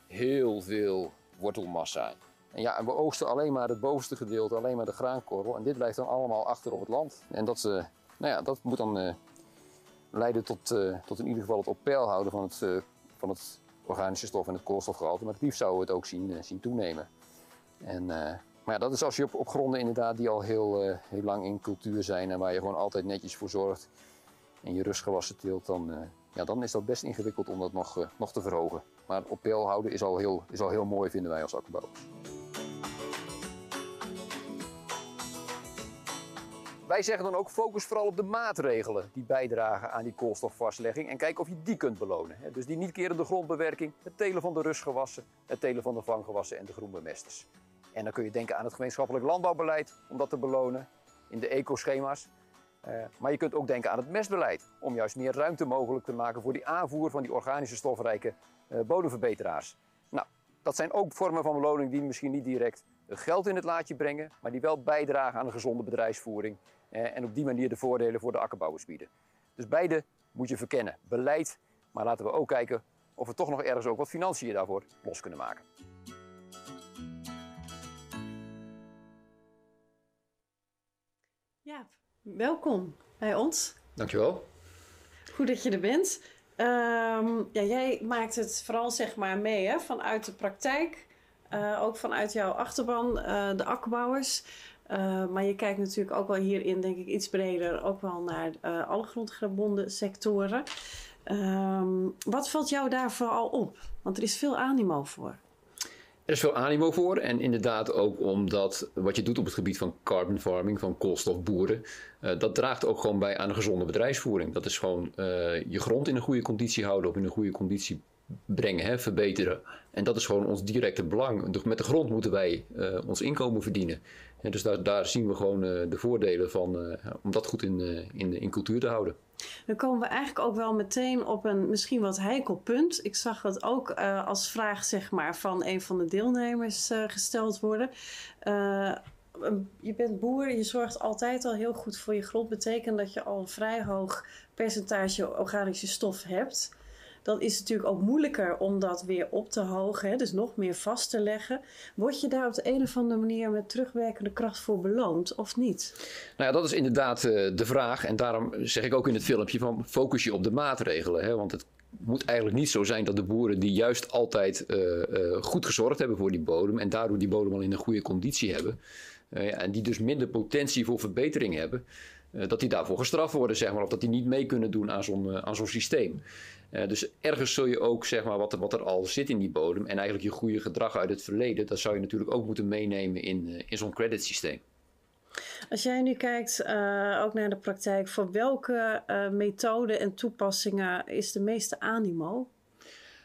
heel veel wortelmassa. En ja, we oogsten alleen maar het bovenste gedeelte, alleen maar de graankorrel. En dit blijft dan allemaal achter op het land. En dat, uh, nou ja, dat moet dan uh, leiden tot, uh, tot in ieder geval het op peil houden van het, van het organische stof en het koolstofgehalte. Maar het liefst zouden we het ook zien, zien toenemen. En, maar dat is als je op, op gronden inderdaad die al heel, eh, heel lang in cultuur zijn en waar je gewoon altijd netjes voor zorgt en je rustgewassen teelt, dan, eh, ja, dan is dat best ingewikkeld om dat nog, eh, nog te verhogen. Maar op peil houden is al, heel, is al heel mooi, vinden wij als akkerbouwers. Wij zeggen dan ook focus vooral op de maatregelen die bijdragen aan die koolstofvastlegging en kijk of je die kunt belonen. Dus die niet kerende grondbewerking, het telen van de rustgewassen, het telen van de vanggewassen en de groenbemesters. En dan kun je denken aan het gemeenschappelijk landbouwbeleid om dat te belonen in de ecoschema's. Eh, maar je kunt ook denken aan het mestbeleid om juist meer ruimte mogelijk te maken voor die aanvoer van die organische stofrijke eh, bodemverbeteraars. Nou, dat zijn ook vormen van beloning die misschien niet direct geld in het laadje brengen, maar die wel bijdragen aan een gezonde bedrijfsvoering eh, en op die manier de voordelen voor de akkerbouwers bieden. Dus beide moet je verkennen. Beleid, maar laten we ook kijken of we toch nog ergens ook wat financiën daarvoor los kunnen maken. Jaap, welkom bij ons. Dankjewel. Goed dat je er bent. Ehm, ja, jij maakt het vooral zeg maar mee hè, vanuit de praktijk. Eh, ook vanuit jouw achterban, eh, de akkerbouwers. Eh, maar je kijkt natuurlijk ook wel hierin, denk ik, iets breder. Ook wel naar alle grondgebonden sectoren. Ehm, wat valt jou daar vooral op? Want er is veel animo voor. Er is veel animo voor en inderdaad ook omdat wat je doet op het gebied van carbon farming, van koolstofboeren, eh, dat draagt ook gewoon bij aan een gezonde bedrijfsvoering. Dat is gewoon eh, je grond in een goede conditie houden of in een goede conditie brengen, hè, verbeteren. En dat is gewoon ons directe belang. Met de grond moeten wij eh, ons inkomen verdienen. En dus daar, zien we gewoon eh, de voordelen van eh, om dat goed in, eh, in, in cultuur te houden. Dan komen we eigenlijk ook wel meteen op een misschien wat heikel punt. Ik zag het ook als vraag zeg maar, van een van de deelnemers gesteld worden. Je bent boer, je zorgt altijd al heel goed voor je grond. Betekent dat je al een vrij hoog percentage organische stof hebt. Dan is het natuurlijk ook moeilijker om dat weer op te hogen, hè, dus nog meer vast te leggen. Word je daar op de een of andere manier met terugwerkende kracht voor beloond of niet? Nou ja, dat is inderdaad eh, de vraag. En daarom zeg ik ook in het filmpje van focus je op de maatregelen. Hè? Want het moet eigenlijk niet zo zijn dat de boeren die juist altijd eh, eh, goed gezorgd hebben voor die bodem en daardoor die bodem al in een goede conditie hebben. ja, en die dus minder potentie voor verbetering hebben. dat die daarvoor gestraft worden, zeg maar, of dat die niet mee kunnen doen aan zo'n aan zo'n systeem. Eh, dus ergens zul je ook, zeg maar, wat er, wat er al zit in die bodem en eigenlijk je goede gedrag uit het verleden, dat zou je natuurlijk ook moeten meenemen in, eh, in zo'n creditsysteem. Als jij nu kijkt eh, ook naar de praktijk, voor welke methoden en toepassingen is de meeste animo?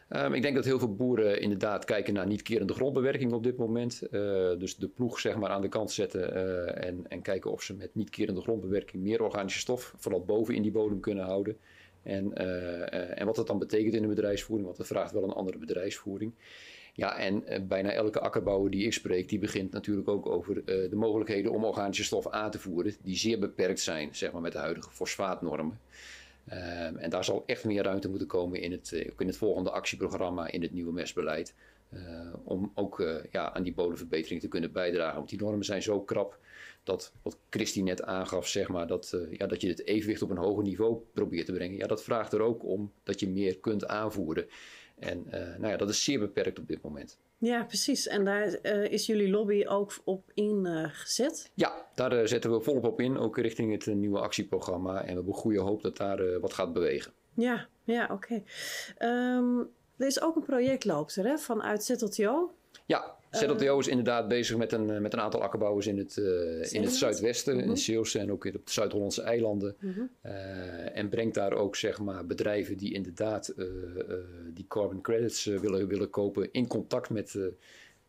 Um, ik denk dat heel veel boeren inderdaad kijken naar niet-kerende grondbewerking op dit moment. Uh, dus de ploeg zeg maar aan de kant zetten uh, en, en, kijken of ze met niet-kerende grondbewerking meer organische stof, vooral boven in die bodem kunnen houden. En, uh, en wat dat dan betekent in de bedrijfsvoering, want dat vraagt wel een andere bedrijfsvoering. Ja, en bijna elke akkerbouwer die ik spreek, die begint natuurlijk ook over de mogelijkheden om organische stof aan te voeren, die zeer beperkt zijn, zeg maar, met de huidige fosfaatnormen. Um, en daar zal echt meer ruimte moeten komen in het, in het volgende actieprogramma, in het nieuwe mestbeleid. Om ook ja, aan die bodemverbetering te kunnen bijdragen. Want die normen zijn zo krap dat, wat Christy net aangaf, zeg maar, dat, uh, ja, dat je het evenwicht op een hoger niveau probeert te brengen. Ja, dat vraagt er ook om dat je meer kunt aanvoeren. En nou ja, dat is zeer beperkt op dit moment. Ja, precies. En daar uh, is jullie lobby ook op ingezet? Ja, daar zetten we volop op in, ook richting het nieuwe actieprogramma. En we hebben goede hoop dat daar eh, wat gaat bewegen. Ja, ja oké. Okay. Um, er is ook een project loopt er, hè, vanuit ZLTO. Ja, ZLTO is inderdaad bezig met een, met een aantal akkerbouwers in het, uh, in het zuidwesten, mm -hmm. in Zeeuwse en ook op de Zuid-Hollandse eilanden. Mm -hmm. uh, en brengt daar ook zeg maar, bedrijven die inderdaad uh, die carbon credits willen, willen kopen in contact met,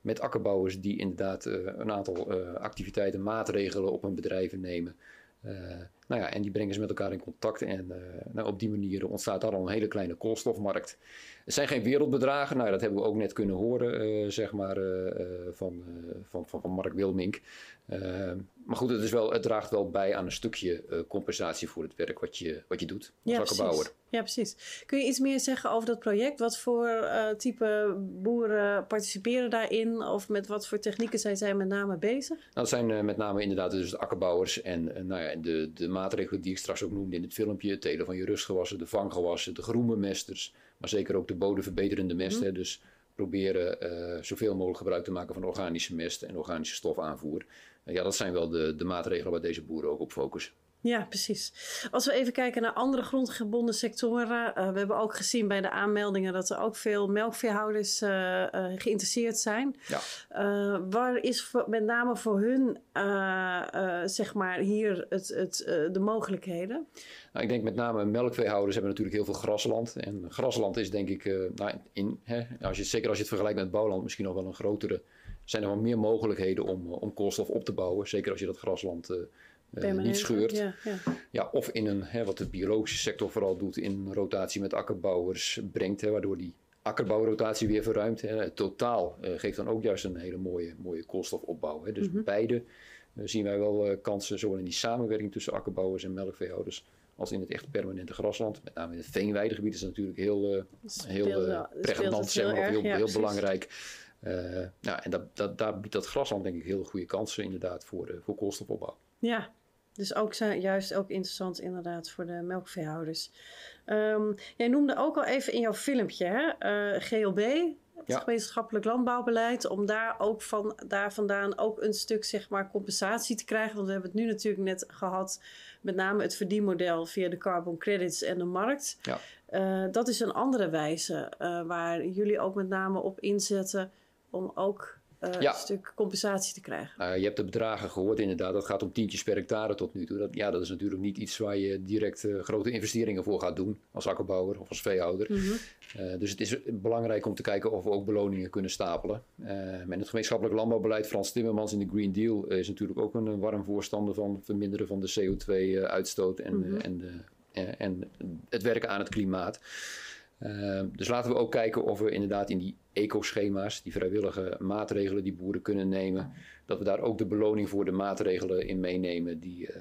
met akkerbouwers die inderdaad een aantal activiteiten, maatregelen op hun bedrijven nemen. Nou ja, en die brengen ze met elkaar in contact en nou, op die manier ontstaat daar al een hele kleine koolstofmarkt. Het zijn geen wereldbedragen, nou, dat hebben we ook net kunnen horen, uh, zeg maar, uh, van, van, van, van Mark Wilmink. Maar goed, het, is wel, het draagt wel bij aan een stukje compensatie voor het werk wat je, wat je doet als ja, akkerbouwer. Precies. Ja, precies. Kun je iets meer zeggen over dat project? Wat voor type boeren participeren daarin? Of met wat voor technieken zijn zij met name bezig? Nou, dat zijn met name inderdaad dus de akkerbouwers en nou ja, de, de maatregelen die ik straks ook noemde in het filmpje. Het telen van je rustgewassen, de vanggewassen, de groenbemesters. Maar zeker ook de bodemverbeterende mesten. Mm. Dus proberen zoveel mogelijk gebruik te maken van organische mest en organische stofaanvoer. Ja, dat zijn wel de, de maatregelen waar deze boeren ook op focussen. Ja, precies. Als we even kijken naar andere grondgebonden sectoren. Uh, we hebben ook gezien bij de aanmeldingen dat er ook veel melkveehouders uh, uh, geïnteresseerd zijn. Ja. waar is voor, met name voor hun, zeg maar, hier het, het, de mogelijkheden? Nou, ik denk met name melkveehouders hebben natuurlijk heel veel grasland. En grasland is denk ik, nou, in, hè, als je, zeker als je het vergelijkt met bouwland, misschien nog wel een grotere. Zijn er wel meer mogelijkheden om, om koolstof op te bouwen. Zeker als je dat grasland uh, niet scheurt. Ja, ja. ja, of in een, hè, wat de biologische sector vooral doet, in rotatie met akkerbouwers brengt, hè, waardoor die akkerbouwrotatie weer verruimt. Hè. Het totaal uh, geeft dan ook juist een hele mooie, mooie koolstofopbouw. Hè. Dus mm -hmm. beide uh, zien wij wel kansen, zowel in die samenwerking tussen akkerbouwers en melkveehouders, als in het echt permanente grasland. Met name in het veenweidegebied is dat natuurlijk heel, heel pregnant, zeg maar, heel, heel, heel belangrijk. Ja, en dat, dat, daar biedt dat grasland denk ik heel goede kansen inderdaad voor, voor koolstofopbouw. Ja, dus ook juist ook interessant inderdaad voor de melkveehouders. Um, jij noemde ook al even in jouw filmpje, hè? Uh, GLB, het ja. gemeenschappelijk landbouwbeleid, om daar ook van, daar vandaan ook een stuk zeg maar, compensatie te krijgen. Want we hebben het nu natuurlijk net gehad, met name het verdienmodel via de carbon credits en de markt. Ja. Uh, dat is een andere wijze uh, waar jullie ook met name op inzetten om ook uh, ja. een stuk compensatie te krijgen. Uh, je hebt de bedragen gehoord inderdaad. Dat gaat om tientjes per hectare tot nu toe. Dat, ja, dat is natuurlijk niet iets waar je direct uh, grote investeringen voor gaat doen. Als akkerbouwer of als veehouder. Mm -hmm. dus het is belangrijk om te kijken of we ook beloningen kunnen stapelen. met het gemeenschappelijk landbouwbeleid, Frans Timmermans in de Green Deal... is natuurlijk ook een warm voorstander van verminderen van de CO2-uitstoot... en, mm -hmm. en, en het werken aan het klimaat. Uh, dus laten we ook kijken of we inderdaad in die ecoschema's, die vrijwillige maatregelen die boeren kunnen nemen, dat we daar ook de beloning voor de maatregelen in meenemen die, uh,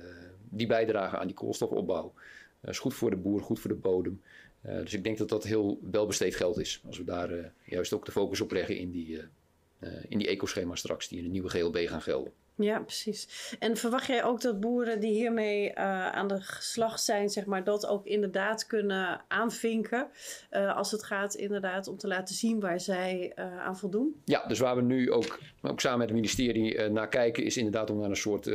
die bijdragen aan die koolstofopbouw. Dat is goed voor de boer, goed voor de bodem. Uh, dus ik denk dat dat heel welbesteed geld is. Als we daar juist ook de focus op leggen in die, in die ecoschema's straks, die in de nieuwe GLB gaan gelden. Ja, precies. En verwacht jij ook dat boeren die hiermee uh, aan de slag zijn, zeg maar, dat ook inderdaad kunnen aanvinken? Uh, als het gaat inderdaad om te laten zien waar zij uh, aan voldoen? Ja, dus waar we nu ook, ook samen met het ministerie naar kijken, is inderdaad om naar een soort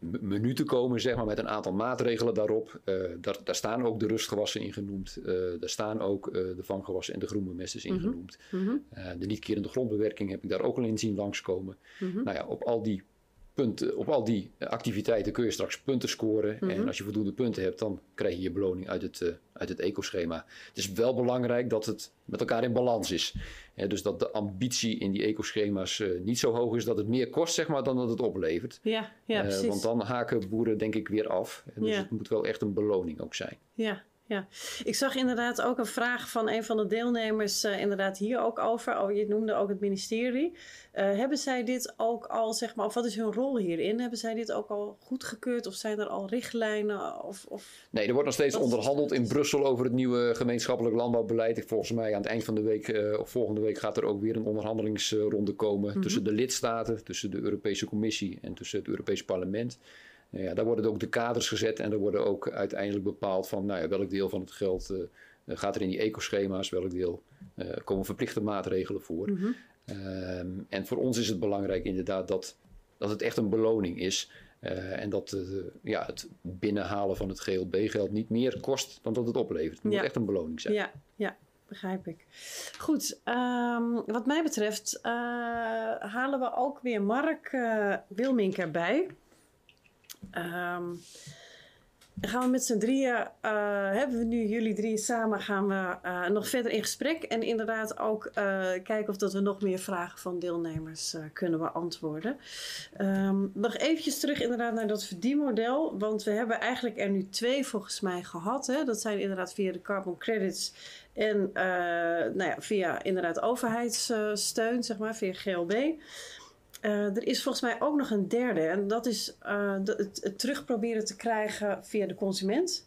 menu te komen, zeg maar, met een aantal maatregelen daarop. daar, daar staan ook de rustgewassen in genoemd. daar staan ook de vanggewassen en de groenbemesters in genoemd. Mm -hmm. de niet-kerende grondbewerking heb ik daar ook al in zien langskomen. Mm -hmm. Nou ja, op al die punten, op al die activiteiten kun je straks punten scoren. En mhm. als je voldoende punten hebt, dan krijg je je beloning uit het, uh, uit het ecoschema. Het is wel belangrijk dat het met elkaar in balans is. dus dat de ambitie in die ecoschema's uh, niet zo hoog is dat het meer kost zeg maar, dan dat het oplevert. Ja, ja, uh, precies. Want dan haken boeren denk ik weer af. Dus ja. het moet wel echt een beloning ook zijn. Ja, ja, ik zag inderdaad ook een vraag van een van de deelnemers uh, inderdaad hier ook over. Oh, je noemde ook het ministerie. Uh, hebben zij dit ook al, zeg maar, of wat is hun rol hierin? Hebben zij dit ook al goedgekeurd of zijn er al richtlijnen? Of, of... Nee, er wordt nog steeds onderhandeld in Brussel over het nieuwe gemeenschappelijk landbouwbeleid. Volgens mij aan het eind van de week uh, of volgende week gaat er ook weer een onderhandelingsronde komen mm -hmm. tussen de lidstaten, tussen de Europese Commissie en tussen het Europese Parlement. Nou ja, daar worden ook de kaders gezet en er worden ook uiteindelijk bepaald van nou ja, welk deel van het geld uh, gaat er in die ecoschema's, welk deel uh, komen verplichte maatregelen voor. Mm -hmm. um, en voor ons is het belangrijk inderdaad dat, dat het echt een beloning is. Uh, en dat ja, het binnenhalen van het GLB-geld niet meer kost dan dat het oplevert. Het ja. moet echt een beloning zijn. Ja, ja begrijp ik. Goed, um, wat mij betreft halen we ook weer Mark Wilmink erbij. Um, gaan we met z'n drieën, uh, hebben we nu jullie drie samen, gaan we uh, nog verder in gesprek. En inderdaad ook uh, kijken of dat we nog meer vragen van deelnemers kunnen beantwoorden. Um, nog eventjes terug inderdaad naar dat verdienmodel. Want we hebben eigenlijk er nu twee volgens mij gehad. Hè? Dat zijn inderdaad via de carbon credits en nou ja, via inderdaad overheidssteun, zeg maar, via GLB. Uh, er is volgens mij ook nog een derde. En dat is de, het, het, terug proberen te krijgen via de consument.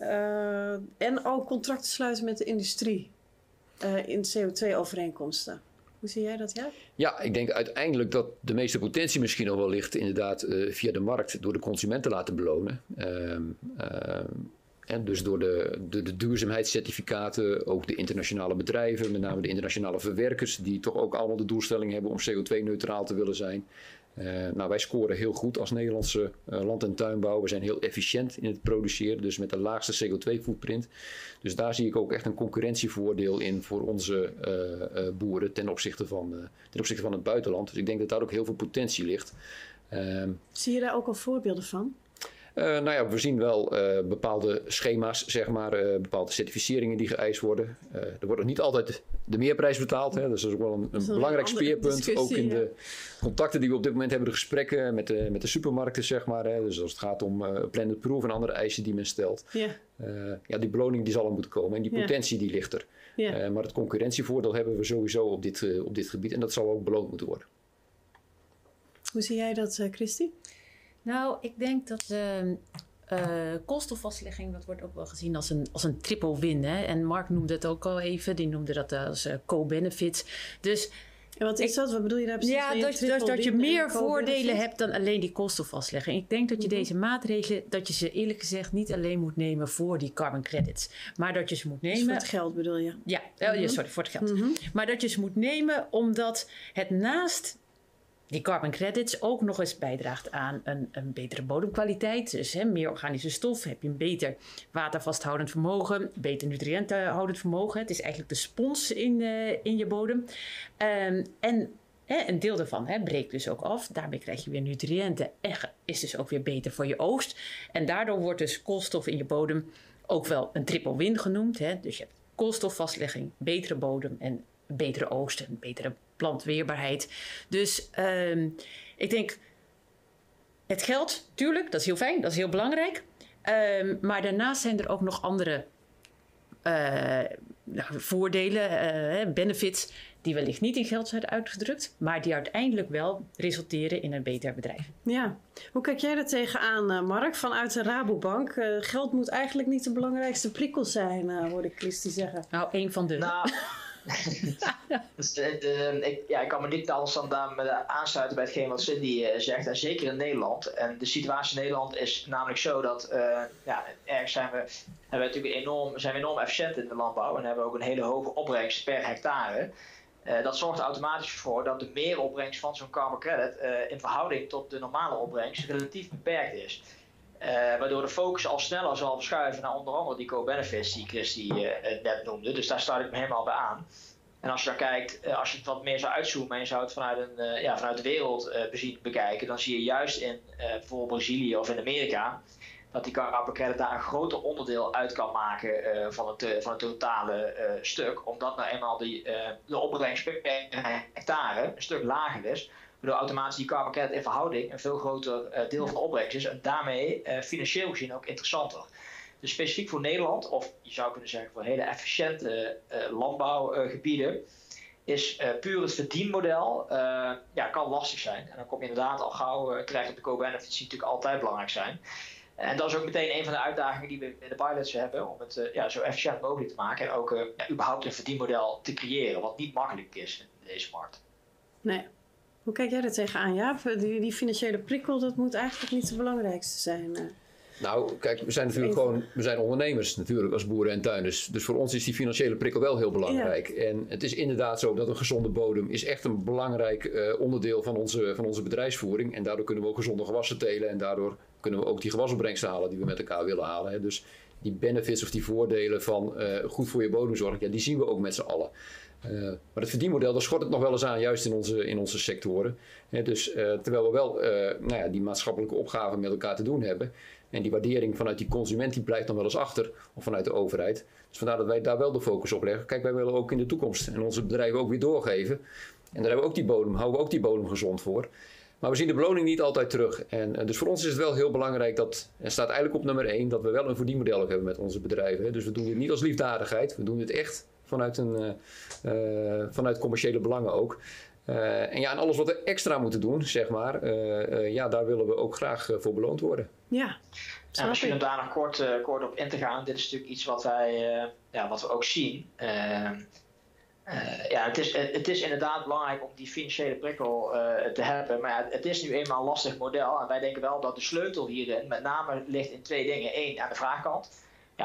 Uh, en ook contracten sluiten met de industrie in CO2-overeenkomsten. Hoe zie jij dat, ja? Ja, ik denk uiteindelijk dat de meeste potentie misschien nog wel ligt... inderdaad via de markt door de consument te laten belonen. Dus door de, de, de, duurzaamheidscertificaten, ook de internationale bedrijven, met name de internationale verwerkers, die toch ook allemaal de doelstelling hebben om CO2-neutraal te willen zijn. Uh, nou, wij scoren heel goed als Nederlandse uh, land- en tuinbouw. We zijn heel efficiënt in het produceren, dus met de laagste CO2-footprint. Dus daar zie ik ook echt een concurrentievoordeel in voor onze uh, boeren ten opzichte, van, ten opzichte van het buitenland. Dus ik denk dat daar ook heel veel potentie ligt. Ehm, zie je daar ook al voorbeelden van? Uh, nou ja, we zien wel uh, bepaalde schema's, zeg maar, uh, bepaalde certificeringen die geëist worden. er wordt nog niet altijd de meerprijs betaald. Hè? Dus dat is ook wel een, een belangrijk een speerpunt. Ook in de contacten die we op dit moment hebben, de gesprekken met de, met de supermarkten, zeg maar. Hè? Dus als het gaat om blended proof en andere eisen die men stelt. Yeah. ja, die beloning die zal er moeten komen en die potentie die ligt er. Maar het concurrentievoordeel hebben we sowieso op dit, op dit gebied en dat zal ook beloond moeten worden. Hoe zie jij dat, Christy? Nou, ik denk dat uh, uh, kostenvastlegging, dat wordt ook wel gezien als een, als een triple win. Hè? En Mark noemde het ook al even, die noemde dat als uh, co-benefits. Dus en wat is ik, dat? Wat bedoel je daar precies? Ja, dat, dat, dat je meer voordelen hebt dan alleen die kostenvastlegging. Ik denk dat je mm -hmm. deze maatregelen, dat je ze eerlijk gezegd niet alleen moet nemen voor die carbon credits. Maar dat je ze moet nemen. Dus voor het geld bedoel je? Ja, mm -hmm. oh, ja sorry, voor het geld. Mm -hmm. Maar dat je ze moet nemen omdat het naast die carbon credits ook nog eens bijdraagt aan een, een betere bodemkwaliteit. Dus hè, meer organische stof, heb je een beter watervasthoudend vermogen, beter nutriëntenhoudend vermogen. Het is eigenlijk de spons in, uh, in je bodem. Um, en hè, een deel daarvan hè, breekt dus ook af. Daarmee krijg je weer nutriënten en is dus ook weer beter voor je oogst. En daardoor wordt dus koolstof in je bodem ook wel een triple win genoemd. Hè. Dus je hebt koolstofvastlegging, betere bodem en betere oogst en betere plantweerbaarheid. Dus um, ik denk, het geld, tuurlijk, dat is heel fijn, dat is heel belangrijk. Um, maar daarnaast zijn er ook nog andere uh, voordelen, uh, benefits, die wellicht niet in geld zijn uitgedrukt, maar die uiteindelijk wel resulteren in een beter bedrijf. Ja, hoe kijk jij er tegenaan, Mark, vanuit de Rabobank? Uh, geld moet eigenlijk niet de belangrijkste prikkel zijn, hoorde ik Christy zeggen. Nou, een van de. Nou. dus, uh, ik, ja, ik kan me niet anders dan daar aansluiten bij hetgeen wat Cindy uh, zegt. En zeker in Nederland. En de situatie in Nederland is namelijk zo dat uh, ja, ergens zijn we, hebben we natuurlijk enorm, zijn we enorm efficiënt in de landbouw. En hebben we ook een hele hoge opbrengst per hectare. dat zorgt er automatisch voor dat de meeropbrengst van zo'n carbon credit in verhouding tot de normale opbrengst relatief beperkt is. Uh, waardoor de focus al sneller zal verschuiven naar onder andere die co-benefits die Christy uh, net noemde. Dus daar sluit ik me helemaal bij aan. En als je dan kijkt, uh, als je het wat meer zou uitzoomen en je zou het vanuit, een, ja, vanuit de wereld bekijken, dan zie je juist in bijvoorbeeld Brazilië of in Amerika dat die carbon daar een groter onderdeel uit kan maken van, het, van het totale stuk. Omdat nou eenmaal die, de opbrengst per hectare een stuk lager is waardoor automatisch die in verhouding een veel groter uh, deel van de opbrengst is en daarmee uh, financieel gezien ook interessanter. Dus specifiek voor Nederland, of je zou kunnen zeggen voor hele efficiënte uh, landbouwgebieden, is puur het verdienmodel ja, kan lastig zijn. En dan kom je inderdaad al gauw terecht op de co-benefits die natuurlijk altijd belangrijk zijn. En dat is ook meteen een van de uitdagingen die we in de pilots hebben om het ja, zo efficiënt mogelijk te maken en ook ja, überhaupt een verdienmodel te creëren, wat niet makkelijk is in deze markt. Nee. Hoe kijk jij er tegenaan, Jaap? Die, die financiële prikkel, dat moet eigenlijk niet het belangrijkste zijn. Nou, kijk, we zijn natuurlijk Even. gewoon, we zijn ondernemers natuurlijk als boeren en tuinders. Dus voor ons is die financiële prikkel wel heel belangrijk. Ja. En het is inderdaad zo dat een gezonde bodem is echt een belangrijk uh, onderdeel van onze, van onze bedrijfsvoering. En daardoor kunnen we ook gezonde gewassen telen. En daardoor kunnen we ook die gewasopbrengst halen die we met elkaar willen halen. Hè. Dus die benefits of die voordelen van uh, goed voor je bodemzorg, ja, die zien we ook met z'n allen. Uh, maar het verdienmodel, daar schort het nog wel eens aan, juist in onze, in onze sectoren. Dus uh, terwijl we wel uh, nou ja, die maatschappelijke opgaven met elkaar te doen hebben. En die waardering vanuit die consument die blijft dan wel eens achter, of vanuit de overheid. Dus vandaar dat wij daar wel de focus op leggen. Kijk, wij willen ook in de toekomst en onze bedrijven ook weer doorgeven. En daar hebben we ook die bodem, houden we ook die bodem gezond voor. Maar we zien de beloning niet altijd terug. En dus voor ons is het wel heel belangrijk dat, en staat eigenlijk op nummer 1, dat we wel een verdienmodel hebben met onze bedrijven. Dus we doen dit niet als liefdadigheid, we doen dit echt vanuit, een, uh, uh, vanuit commerciële belangen ook. Uh, en ja, en alles wat we extra moeten doen, zeg maar, ja, daar willen we ook graag voor beloond worden. Ja. En misschien om daar nog kort, kort op in te gaan, dit is natuurlijk iets wat wij, ja, wat we ook zien. ja, het is, het is inderdaad belangrijk om die financiële prikkel te hebben, maar ja, het is nu eenmaal een lastig model. En wij denken wel dat de sleutel hierin met name ligt in twee dingen. Eén, aan de vraagkant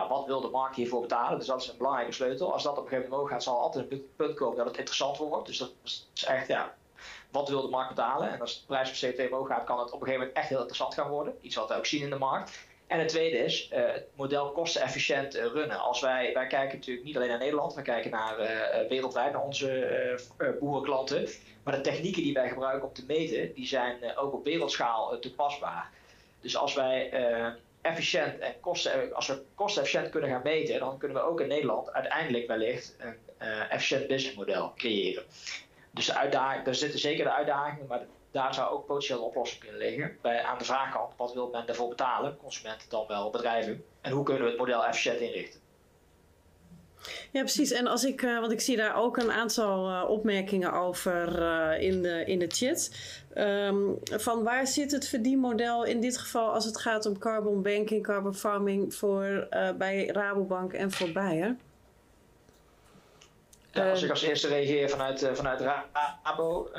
wat wil de markt hiervoor betalen? Dus dat is een belangrijke sleutel. Als dat op een gegeven moment omhoog gaat, zal altijd een punt komen dat het interessant wordt. Dus dat is echt, ja, wat wil de markt betalen? En als de prijs van CO2 omhoog gaat, kan het op een gegeven moment echt heel interessant gaan worden. Iets wat we ook zien in de markt. En het tweede is uh, het model kostenefficiënt uh, runnen. Als wij, wij kijken natuurlijk niet alleen naar Nederland, we kijken naar uh, wereldwijd naar onze boerenklanten. Maar de technieken die wij gebruiken om te meten, die zijn ook op wereldschaal toepasbaar. Dus als wij efficiënt en kosten, als we kostenefficiënt kunnen gaan meten, dan kunnen we ook in Nederland uiteindelijk wellicht een efficiënt businessmodel creëren. Dus daar zitten zeker de uitdagingen, maar daar zou ook potentieel een oplossing kunnen liggen. Bij, aan de vraagkant, wat wil men daarvoor betalen? Consumenten dan wel bedrijven. En hoe kunnen we het model efficiënt inrichten? Ja, precies. En als ik, uh, want ik zie daar ook een aantal uh, opmerkingen over uh, in, de, in de chat. Um, van waar zit het verdienmodel in dit geval als het gaat om carbon banking, carbon farming voor, bij Rabobank en voor Bayer? Ja, als ik als eerste reageer vanuit, vanuit Rabo.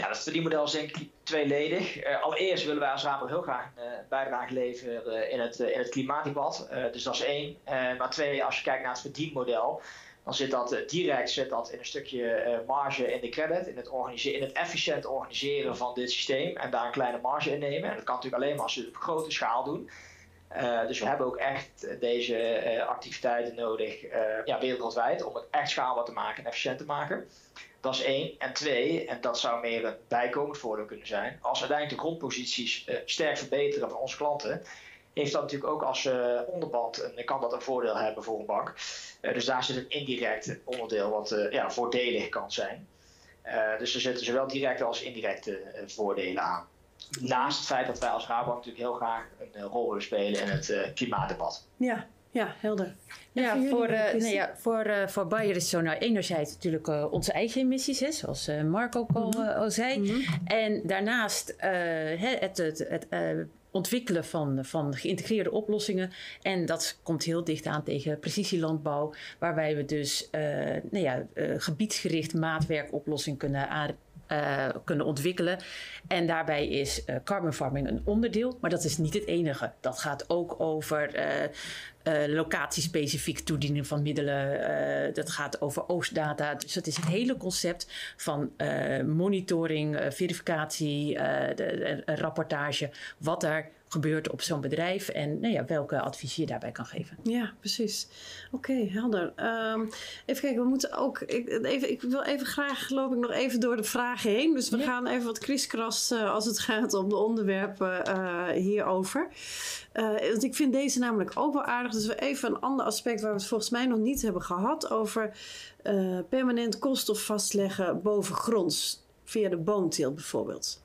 Ja, dat verdienmodel is denk ik tweeledig. Uh, allereerst willen wij als Rabo heel graag een uh, bijdrage leveren uh, in, het, in het klimaatdebat. dus dat is één. maar twee, als je kijkt naar het verdienmodel, dan zit dat direct zit dat in een stukje marge in de credit, in het, in het efficiënt organiseren van dit systeem en daar een kleine marge in nemen. En dat kan natuurlijk alleen maar als we het op grote schaal doen. Dus we hebben ook echt deze activiteiten nodig ja, wereldwijd om het echt schaalbaar te maken en efficiënt te maken. Dat is één. En twee, en dat zou meer een bijkomend voordeel kunnen zijn, als uiteindelijk de grondposities sterk verbeteren van onze klanten, heeft dat natuurlijk ook als onderband, en kan dat een voordeel hebben voor een bank. Dus daar zit een indirect onderdeel wat ja, voordelig kan zijn. dus er zitten zowel directe als indirecte voordelen aan. Naast het feit dat wij als Rabobank natuurlijk heel graag een rol willen spelen in het klimaatdebat. Ja, ja, helder. Ja, voor, uh, nee, ja, voor, uh, voor Bayer is zo nou enerzijds natuurlijk uh, onze eigen emissies, hè, zoals Marco ook al, mm -hmm. al zei. Mm -hmm. En daarnaast het, het, het ontwikkelen van, van geïntegreerde oplossingen. En dat komt heel dicht aan tegen precisielandbouw, waarbij we dus nou ja, gebiedsgericht maatwerkoplossing kunnen aan, uh, kunnen ontwikkelen. En daarbij is uh, carbon farming een onderdeel, maar dat is niet het enige. Dat gaat ook over uh, locatiespecifiek toediening van middelen. dat gaat over oogstdata. Dus dat is het hele concept van monitoring, verificatie, de, rapportage, wat er gebeurt op zo'n bedrijf en nou ja, welke advies je daarbij kan geven. Ja, precies. Oké, okay, helder. Um, even kijken, we moeten ook. Ik, even, ik wil even graag, loop ik nog even door de vragen heen. Dus we ja. gaan even wat kriskras uh, als het gaat om de onderwerpen uh, hierover. Uh, want ik vind deze namelijk ook wel aardig. Dus we even een ander aspect waar we het volgens mij nog niet hebben gehad over permanent koolstof vastleggen bovengronds via de boomteelt bijvoorbeeld.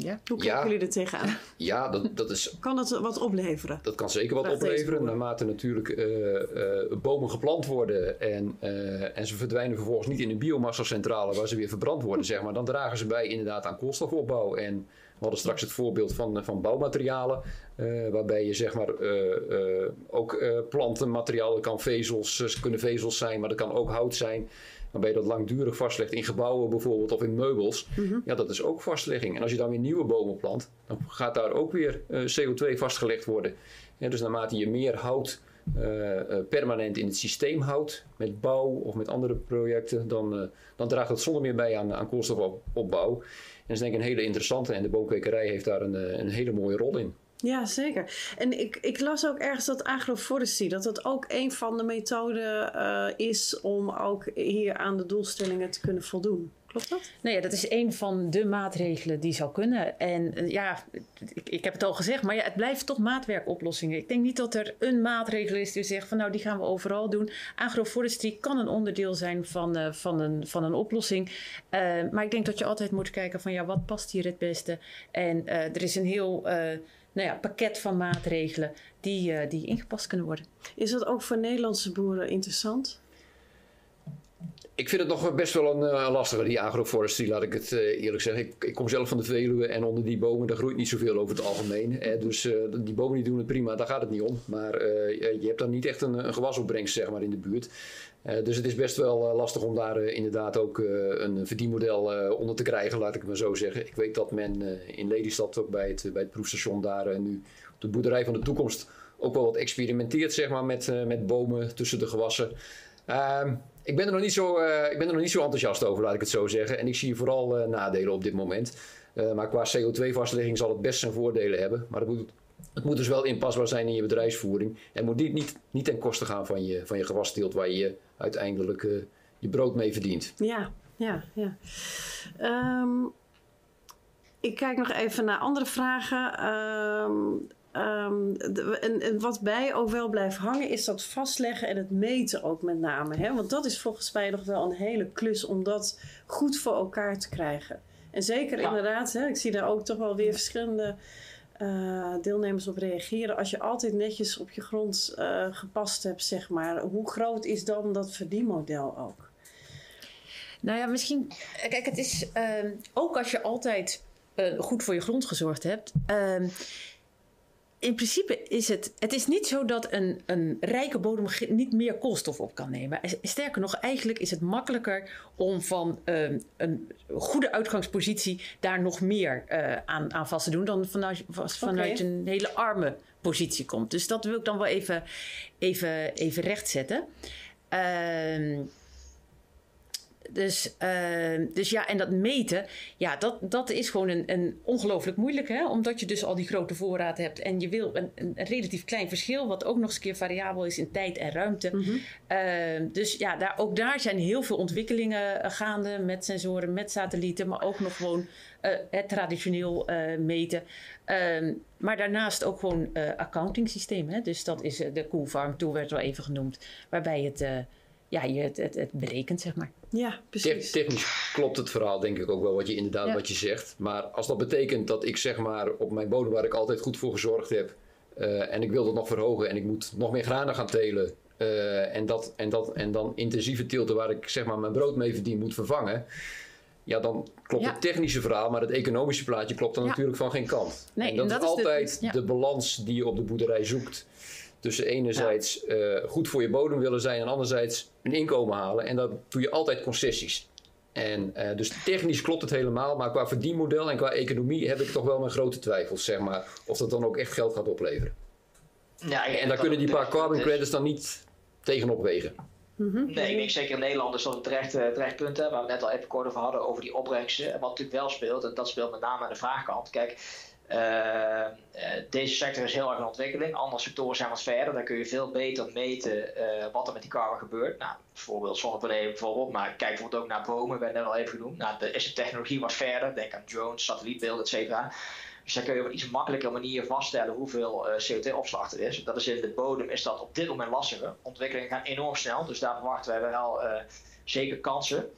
Ja. Hoe kijken Ja. jullie er tegenaan? Ja, dat, dat, is, Kan het wat opleveren? dat kan zeker wat opleveren. Naarmate natuurlijk eh, eh, bomen geplant worden en, eh, en ze verdwijnen vervolgens niet in een biomassacentrale waar ze weer verbrand worden, zeg maar, dan dragen ze bij inderdaad aan koolstofopbouw. En we hadden straks het voorbeeld van, van bouwmaterialen, eh, waarbij je zeg maar eh, eh, ook eh, plantenmateriaal, dat kan vezels, eh, kunnen vezels zijn, maar dat kan ook hout zijn. Waarbij je dat langdurig vastlegt in gebouwen bijvoorbeeld of in meubels. Ja, dat is ook vastlegging. En als je dan weer nieuwe bomen plant, dan gaat daar ook weer eh, CO2 vastgelegd worden. Ja, dus naarmate je meer hout eh, eh, permanent in het systeem houdt, met bouw of met andere projecten, dan, eh, dan draagt dat zonder meer bij aan, aan koolstofopbouw. En dat is denk ik een hele interessante en de boomkwekerij heeft daar een, eh, een hele mooie rol in. Ja, zeker. En ik, ik las ook ergens dat agroforestry, dat dat ook een van de methoden eh, is om ook hier aan de doelstellingen te kunnen voldoen. Klopt dat? Nou ja, dat is een van de maatregelen die zou kunnen. En eh, ja, ik, ik heb het al gezegd, maar ja, het blijft toch maatwerkoplossingen. Ik denk niet dat er een maatregel is die zegt van nou, die gaan we overal doen. Agroforestry kan een onderdeel zijn van, eh, van, een, van een oplossing. Eh, maar ik denk dat je altijd moet kijken van ja, wat past hier het beste? En er is een heel nou ja, pakket van maatregelen die, die ingepast kunnen worden. Is dat ook voor Nederlandse boeren interessant? Ik vind het nog best wel een eh, lastige, die agroforestry, laat ik het eh, eerlijk zeggen. Ik, ik kom zelf van de Veluwe en onder die bomen, daar groeit niet zoveel over het algemeen. Hè. Dus eh, die bomen die doen het prima, daar gaat het niet om. Maar je hebt dan niet echt een, een gewasopbrengst zeg maar, in de buurt. Dus het is best wel lastig om daar inderdaad ook een verdienmodel onder te krijgen, laat ik het maar zo zeggen. Ik weet dat men in Lelystad ook bij het, bij het proefstation daar nu op de boerderij van de toekomst ook wel wat experimenteert zeg maar, met, met bomen tussen de gewassen. Ik, ben er nog niet zo, eh, ik ben er nog niet zo enthousiast over, laat ik het zo zeggen. En ik zie vooral eh, nadelen op dit moment. Eh, maar qua CO2-vastlegging zal het best zijn voordelen hebben. Maar het moet, het moet dus wel inpasbaar zijn in je bedrijfsvoering. En moet niet, niet, niet ten koste gaan van je, van je gewasteelt waar je uiteindelijk je brood mee verdient. Ja, ja, ja. Ehm, ik kijk nog even naar andere vragen. Ehm, ehm, de- en, en wat bij ook wel blijft hangen is dat vastleggen en het meten ook met name. Hè? Want dat is volgens mij nog wel een hele klus om dat goed voor elkaar te krijgen. En zeker Ja. inderdaad, hè, ik zie daar ook toch wel weer verschillende eh, deelnemers op reageren. Als je altijd netjes op je grond eh, gepast hebt, zeg maar. Hoe groot is dan dat verdienmodel ook? Nou ja, misschien. Kijk, het is ehm, ook als je altijd eh, goed voor je grond gezorgd hebt. In principe is het. Het is niet zo dat een, een rijke bodem niet meer koolstof op kan nemen. Sterker nog, eigenlijk is het makkelijker om van ehm, een goede uitgangspositie daar nog meer eh, aan, aan vast te doen dan vanuit, vanuit een hele arme positie komt. Dus dat wil ik dan wel even, even, even rechtzetten. Ehm dus, ehm, dus ja, en dat meten, ja, dat, dat is gewoon een, een ongelooflijk moeilijk, hè? Omdat je dus al die grote voorraad hebt en je wil een, een, relatief klein verschil, wat ook nog eens een keer variabel is in tijd en ruimte. Ehm, dus ja, daar, ook daar zijn heel veel ontwikkelingen eh, gaande met sensoren, met satellieten, maar ook nog gewoon eh, het traditioneel eh, meten. Ehm, maar daarnaast ook gewoon accounting systeem. Hè? Dus dat is de Cool Farm Tool werd wel even genoemd, waarbij het, ja, je het, het, het berekent, zeg maar. Ja, precies. technisch klopt het verhaal denk ik ook wel wat je inderdaad Ja. wat je zegt. Maar als dat betekent dat ik zeg maar op mijn bodem waar ik altijd goed voor gezorgd heb eh, en ik wil dat nog verhogen en ik moet nog meer granen gaan telen eh, en, dat, en, dat, en dan intensieve teelten waar ik zeg maar mijn brood mee verdien moet vervangen. Ja, dan klopt Ja. het technische verhaal, maar het economische plaatje klopt dan Ja. natuurlijk van geen kant. Nee, en dat, en is dat is de- altijd de balans die je op de boerderij zoekt. Tussen enerzijds eh, goed voor je bodem willen zijn en anderzijds een inkomen halen. En dan doe je altijd concessies. En eh, dus technisch klopt het helemaal, maar qua verdienmodel en qua economie heb ik toch wel mijn grote twijfels, zeg maar. Of dat dan ook echt geld gaat opleveren. Ja, ik denk En daar dat kunnen die dat paar carbon credits dan niet tegenop wegen. Nee, ik denk zeker in Nederland is dat een terecht, eh, terecht punt, hè, waar we net al even kort over hadden, over die opbrengsten. En wat natuurlijk wel speelt, en dat speelt met name aan de vraagkant. Kijk, deze sector is heel erg in ontwikkeling. Andere sectoren zijn wat verder. Daar kun je veel beter meten eh, wat er met die carbon gebeurt. Nou, bijvoorbeeld zonnepanelen bijvoorbeeld, maar kijk bijvoorbeeld ook naar bomen, werd net al even genoemd. Nou, de, is de technologie wat verder. Denk aan drones, satellietbeelden, et cetera. Dus dan kun je op een iets makkelijker manier vaststellen hoeveel eh, CO2-opslag er is. Dat is in de bodem is dat op dit moment lastiger. Ontwikkelingen gaan enorm snel, dus daar verwachten wij wel eh, zeker kansen.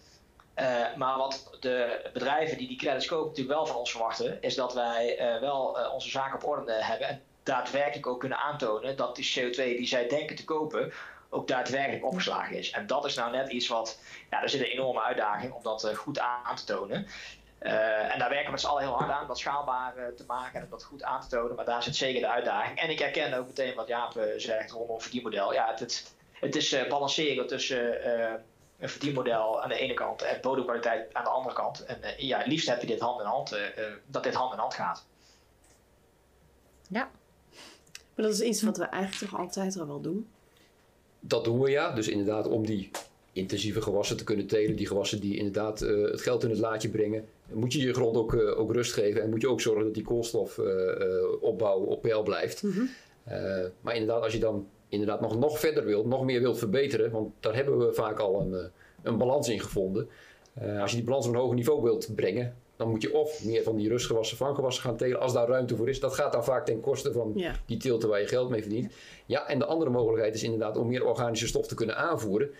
Eh, maar wat de bedrijven die die credits kopen natuurlijk wel van ons verwachten, is dat wij eh, wel eh, onze zaken op orde hebben en daadwerkelijk ook kunnen aantonen dat die CO2 die zij denken te kopen ook daadwerkelijk opgeslagen is. En dat is nou net iets wat, ja, daar zit een enorme uitdaging om dat goed aan te tonen. En daar werken we met z'n allen heel hard aan, om dat schaalbaar te maken en om dat goed aan te tonen. Maar daar zit zeker de uitdaging. En ik herken ook meteen wat Jaap zegt rondom verdienmodel. Ja, het, het, het is balanceren tussen een verdienmodel aan de ene kant en bodemkwaliteit aan de andere kant. En eh, ja, het liefst heb je dit hand in hand, eh, eh, dat dit hand in hand gaat. Ja. Maar dat is iets wat we eigenlijk toch altijd al wel doen. Dat doen we ja. Dus inderdaad om die intensieve gewassen te kunnen telen. Die gewassen die inderdaad eh, het geld in het laadje brengen. Moet je je grond ook, eh, ook rust geven. En moet je ook zorgen dat die koolstofopbouw op peil blijft. Eh, maar inderdaad, als je dan inderdaad nog, nog verder wilt, nog meer wilt verbeteren. Want daar hebben we vaak al een, eh, een balans in gevonden. Eh, als je die balans op een hoger niveau wilt brengen. Dan moet je of meer van die rustgewassen, vanggewassen gaan telen. Als daar ruimte voor is. Dat gaat dan vaak ten koste van Ja. die teelten waar je geld mee verdient. Ja, en de andere mogelijkheid is inderdaad om meer organische stof te kunnen aanvoeren.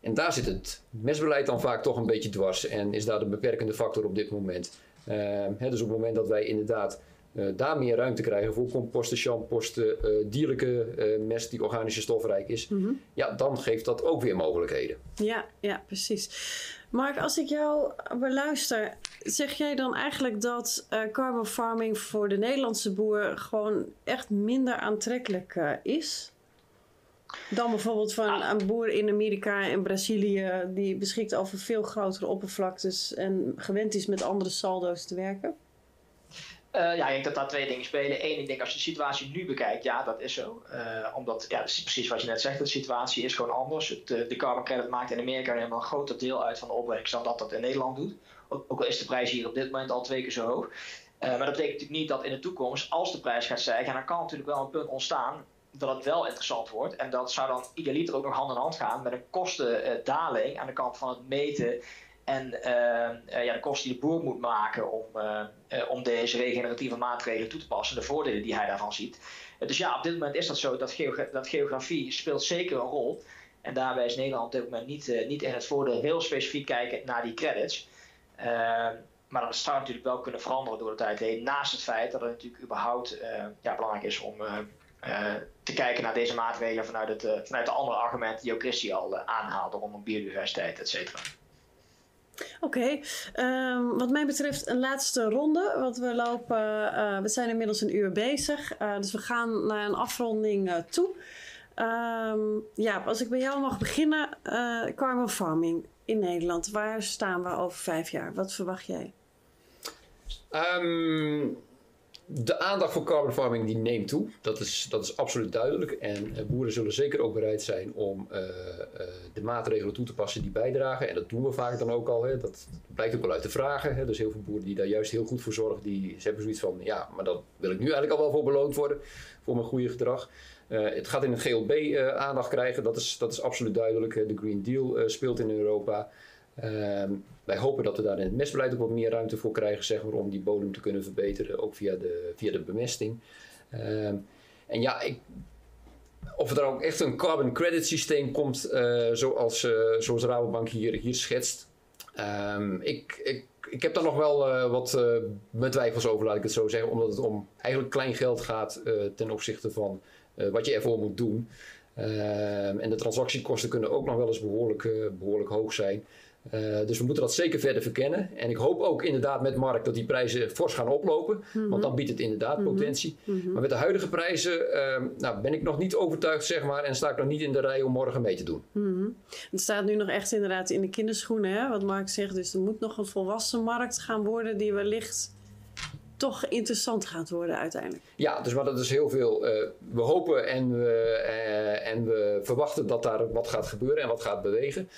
En daar zit het mesbeleid dan vaak toch een beetje dwars. En is daar de beperkende factor op dit moment. Ehm, hè, dus op het moment dat wij inderdaad eh, daar meer ruimte krijgen voor composten, champosten, eh, dierlijke eh, mest die organische stofrijk is. Ja, dan geeft dat ook weer mogelijkheden. Ja, ja, precies. Mark, als ik jou beluister, zeg jij dan eigenlijk dat eh, carbon farming voor de Nederlandse boer gewoon echt minder aantrekkelijk eh, is? Dan bijvoorbeeld van een boer in Amerika en Brazilië die beschikt over veel grotere oppervlaktes en gewend is met andere saldo's te werken? Uh, ja, ik denk dat daar twee dingen spelen. Eén, ik denk als je de situatie nu bekijkt, ja, dat is zo. Uh, omdat, ja, dat is precies wat je net zegt, de situatie is gewoon anders. Uh, de carbon credit maakt in Amerika helemaal een groter deel uit van de opbrengst dan dat dat in Nederland doet. Ook, al is de prijs hier op dit moment al twee keer zo hoog. maar dat betekent natuurlijk niet dat in de toekomst, als de prijs gaat stijgen, en dan kan natuurlijk wel een punt ontstaan dat het wel interessant wordt. En dat zou dan ieder liter ook nog hand in hand gaan met een kostendaling aan de kant van het meten en uh, ja, de kosten die de boer moet maken om, uh, om deze regeneratieve maatregelen toe te passen, de voordelen die hij daarvan ziet. dus ja, op dit moment is dat zo, dat, geogra dat geografie speelt zeker een rol. En daarbij is Nederland op dit moment niet, niet in het voordeel heel specifiek kijken naar die credits. maar dat zou natuurlijk wel kunnen veranderen door de tijd heen. Naast het feit dat het natuurlijk überhaupt ja, belangrijk is om te kijken naar deze maatregelen vanuit, het, vanuit de andere argumenten die ook Christy al aanhaalde rondom biodiversiteit, et cetera. Oké, um, wat mij betreft een laatste ronde. Want we lopen, uh, we zijn inmiddels een uur bezig. Uh, dus we gaan naar een afronding uh, toe. Um, ja, als ik bij jou mag beginnen. carbon farming in Nederland. Waar staan we over vijf jaar? Wat verwacht jij? Um, de aandacht voor carbon farming die neemt toe. Dat is, dat is absoluut duidelijk. En uh, boeren zullen zeker ook bereid zijn om uh, uh, de maatregelen toe te passen die bijdragen. En dat doen we vaak dan ook al. Hè. Dat blijkt ook wel uit de vragen. Hè. Dus heel veel boeren die daar juist heel goed voor zorgen. Die ze hebben zoiets van, ja, maar dat wil ik nu eigenlijk al wel voor beloond worden. Voor mijn goede gedrag. het gaat in het GLB aandacht krijgen. Dat is, dat is absoluut duidelijk. De Green Deal speelt in Europa. Ehm, wij hopen dat we daar in het mestbeleid ook wat meer ruimte voor krijgen, zeg maar, om die bodem te kunnen verbeteren, ook via de, via de bemesting. Ehm, en ja, ik, of er ook echt een carbon credit systeem komt, uh, zoals, uh, zoals Rabobank hier, hier schetst. Um, ik, ik, ik heb daar nog wel uh, wat mijn twijfels over, laat ik het zo zeggen, omdat het om eigenlijk klein geld gaat ten opzichte van wat je ervoor moet doen. en de transactiekosten kunnen ook nog wel eens behoorlijk, behoorlijk hoog zijn. Uh, dus we moeten dat zeker verder verkennen. En ik hoop ook inderdaad met Mark dat die prijzen fors gaan oplopen. Want dan mhm. biedt het inderdaad mhm. potentie. Mhm. Maar met de huidige prijzen uh, nou, ben ik nog niet overtuigd, zeg maar. En sta ik nog niet in de rij om morgen mee te doen. Het staat nu nog echt inderdaad in de kinderschoenen, hè, wat Mark zegt. Dus er moet nog een volwassen markt gaan worden die wellicht toch interessant gaat worden uiteindelijk. Ja, dus maar dat is heel veel. Uh, we hopen en we, uh, en we verwachten dat daar wat gaat gebeuren en wat gaat bewegen.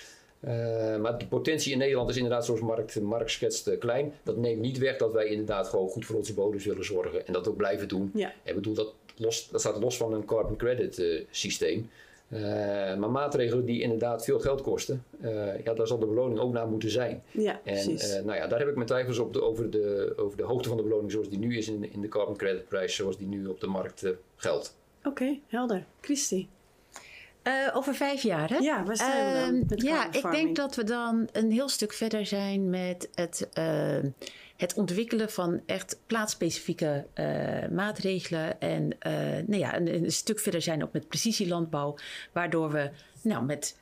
Uh, maar de potentie in Nederland is inderdaad, zoals Mark, Mark schetst, uh, klein. Dat neemt niet weg dat wij inderdaad gewoon goed voor onze bodems willen zorgen. En dat ook blijven doen. Ja. En bedoel, dat, los, dat staat los van een carbon credit uh, systeem. maar maatregelen die inderdaad veel geld kosten, ja, daar zal de beloning ook naar moeten zijn. Ja, en nou ja, daar heb ik mijn twijfels op de, over, de, over de hoogte van de beloning zoals die nu is in, in de carbon credit prijs, zoals die nu op de markt geldt. Oké, okay, helder. Christy? Uh, over vijf jaar, hè? Ja, waar zijn we dan? Uh, ja, ik denk dat we dan een heel stuk verder zijn met het, uh, het ontwikkelen van echt plaatsspecifieke maatregelen. En nou ja, een, een, stuk verder zijn ook met precisielandbouw, waardoor we nou, met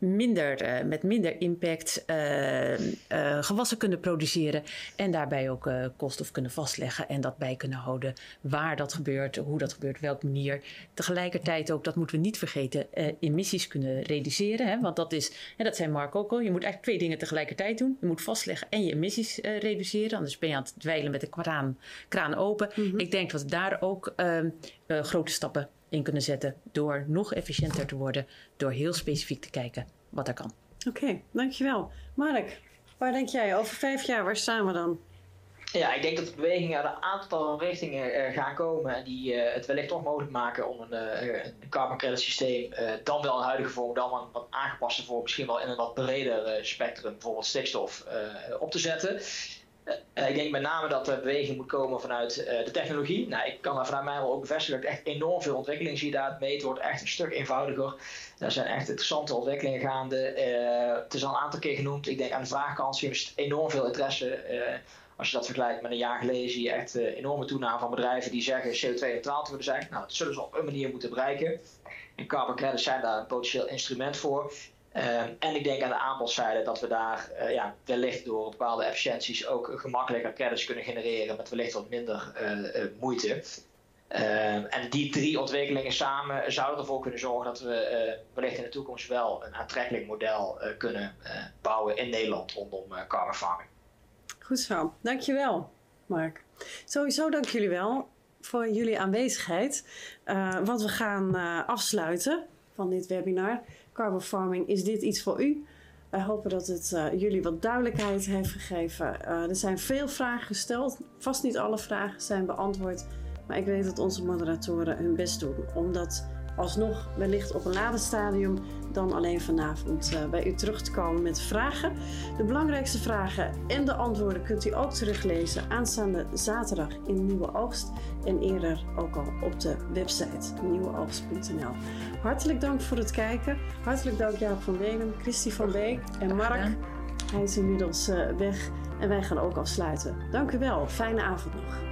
minder, uh, met minder impact uh, uh, gewassen kunnen produceren. En daarbij ook koolstof kunnen vastleggen en dat bij kunnen houden. Waar dat gebeurt, hoe dat gebeurt, welke manier. Tegelijkertijd ook, dat moeten we niet vergeten, emissies kunnen reduceren. Hè? Want dat is, en dat zei Mark ook al, je moet eigenlijk twee dingen tegelijkertijd doen. Je moet vastleggen en je emissies reduceren. Anders ben je aan het dweilen met de kraan, kraan open. Mm -hmm. Ik denk dat daar ook ehm, grote stappen in kunnen zetten door nog efficiënter te worden, door heel specifiek te kijken wat er kan. Oké, dankjewel. Mark, waar denk jij over vijf jaar, waar staan we dan? Ja, ik denk dat de bewegingen uit een aantal richtingen uh, gaan komen die uh, het wellicht toch mogelijk maken om een, uh, een carbon credit systeem, dan wel een huidige vorm, dan wel een wat aangepaste vorm, misschien wel in een wat breder spectrum, bijvoorbeeld stikstof, op te zetten. Uh, ik denk met name dat de beweging moet komen vanuit uh, de technologie. Nou, ik kan daar vanuit mij wel ook bevestigen dat ik echt enorm veel ontwikkeling zie daar. Het wordt echt een stuk eenvoudiger. Er zijn echt interessante ontwikkelingen gaande. Uh, het is al een aantal keer genoemd. Ik denk aan de vraagkant zie je enorm veel interesse. als je dat vergelijkt met een jaar geleden zie je echt enorme toename van bedrijven die zeggen CO2-neutraal te willen zijn. Nou, dat zullen ze op een manier moeten bereiken. En carbon credits zijn daar een potentieel instrument voor. Uh, en ik denk aan de aanbodzijde dat we daar uh, ja, wellicht door bepaalde efficiënties ook gemakkelijker credits kunnen genereren met wellicht wat minder uh, moeite. Ehm, en die drie ontwikkelingen samen zouden ervoor kunnen zorgen dat we wellicht in de toekomst wel een aantrekkelijk model kunnen bouwen in Nederland rondom carbon farming. Goed zo, dankjewel. Mark. Sowieso dank jullie wel voor jullie aanwezigheid. Want we gaan afsluiten van dit webinar. Carbon farming, is dit iets voor u? Wij hopen dat het uh, jullie wat duidelijkheid heeft gegeven. er zijn veel vragen gesteld. Vast niet alle vragen zijn beantwoord. Maar ik weet dat onze moderatoren hun best doen om dat alsnog wellicht op een later stadium dan alleen vanavond uh, bij u terug te komen met vragen. De belangrijkste vragen en de antwoorden kunt u ook teruglezen aanstaande zaterdag in Nieuwe Oogst en eerder ook al op de website nieuweoogst.nl. Hartelijk dank voor het kijken. Hartelijk dank Jaap van Wenen, Christy van Beek en Mark. Hij is inmiddels uh, weg en wij gaan ook afsluiten. Dank u wel. Fijne avond nog.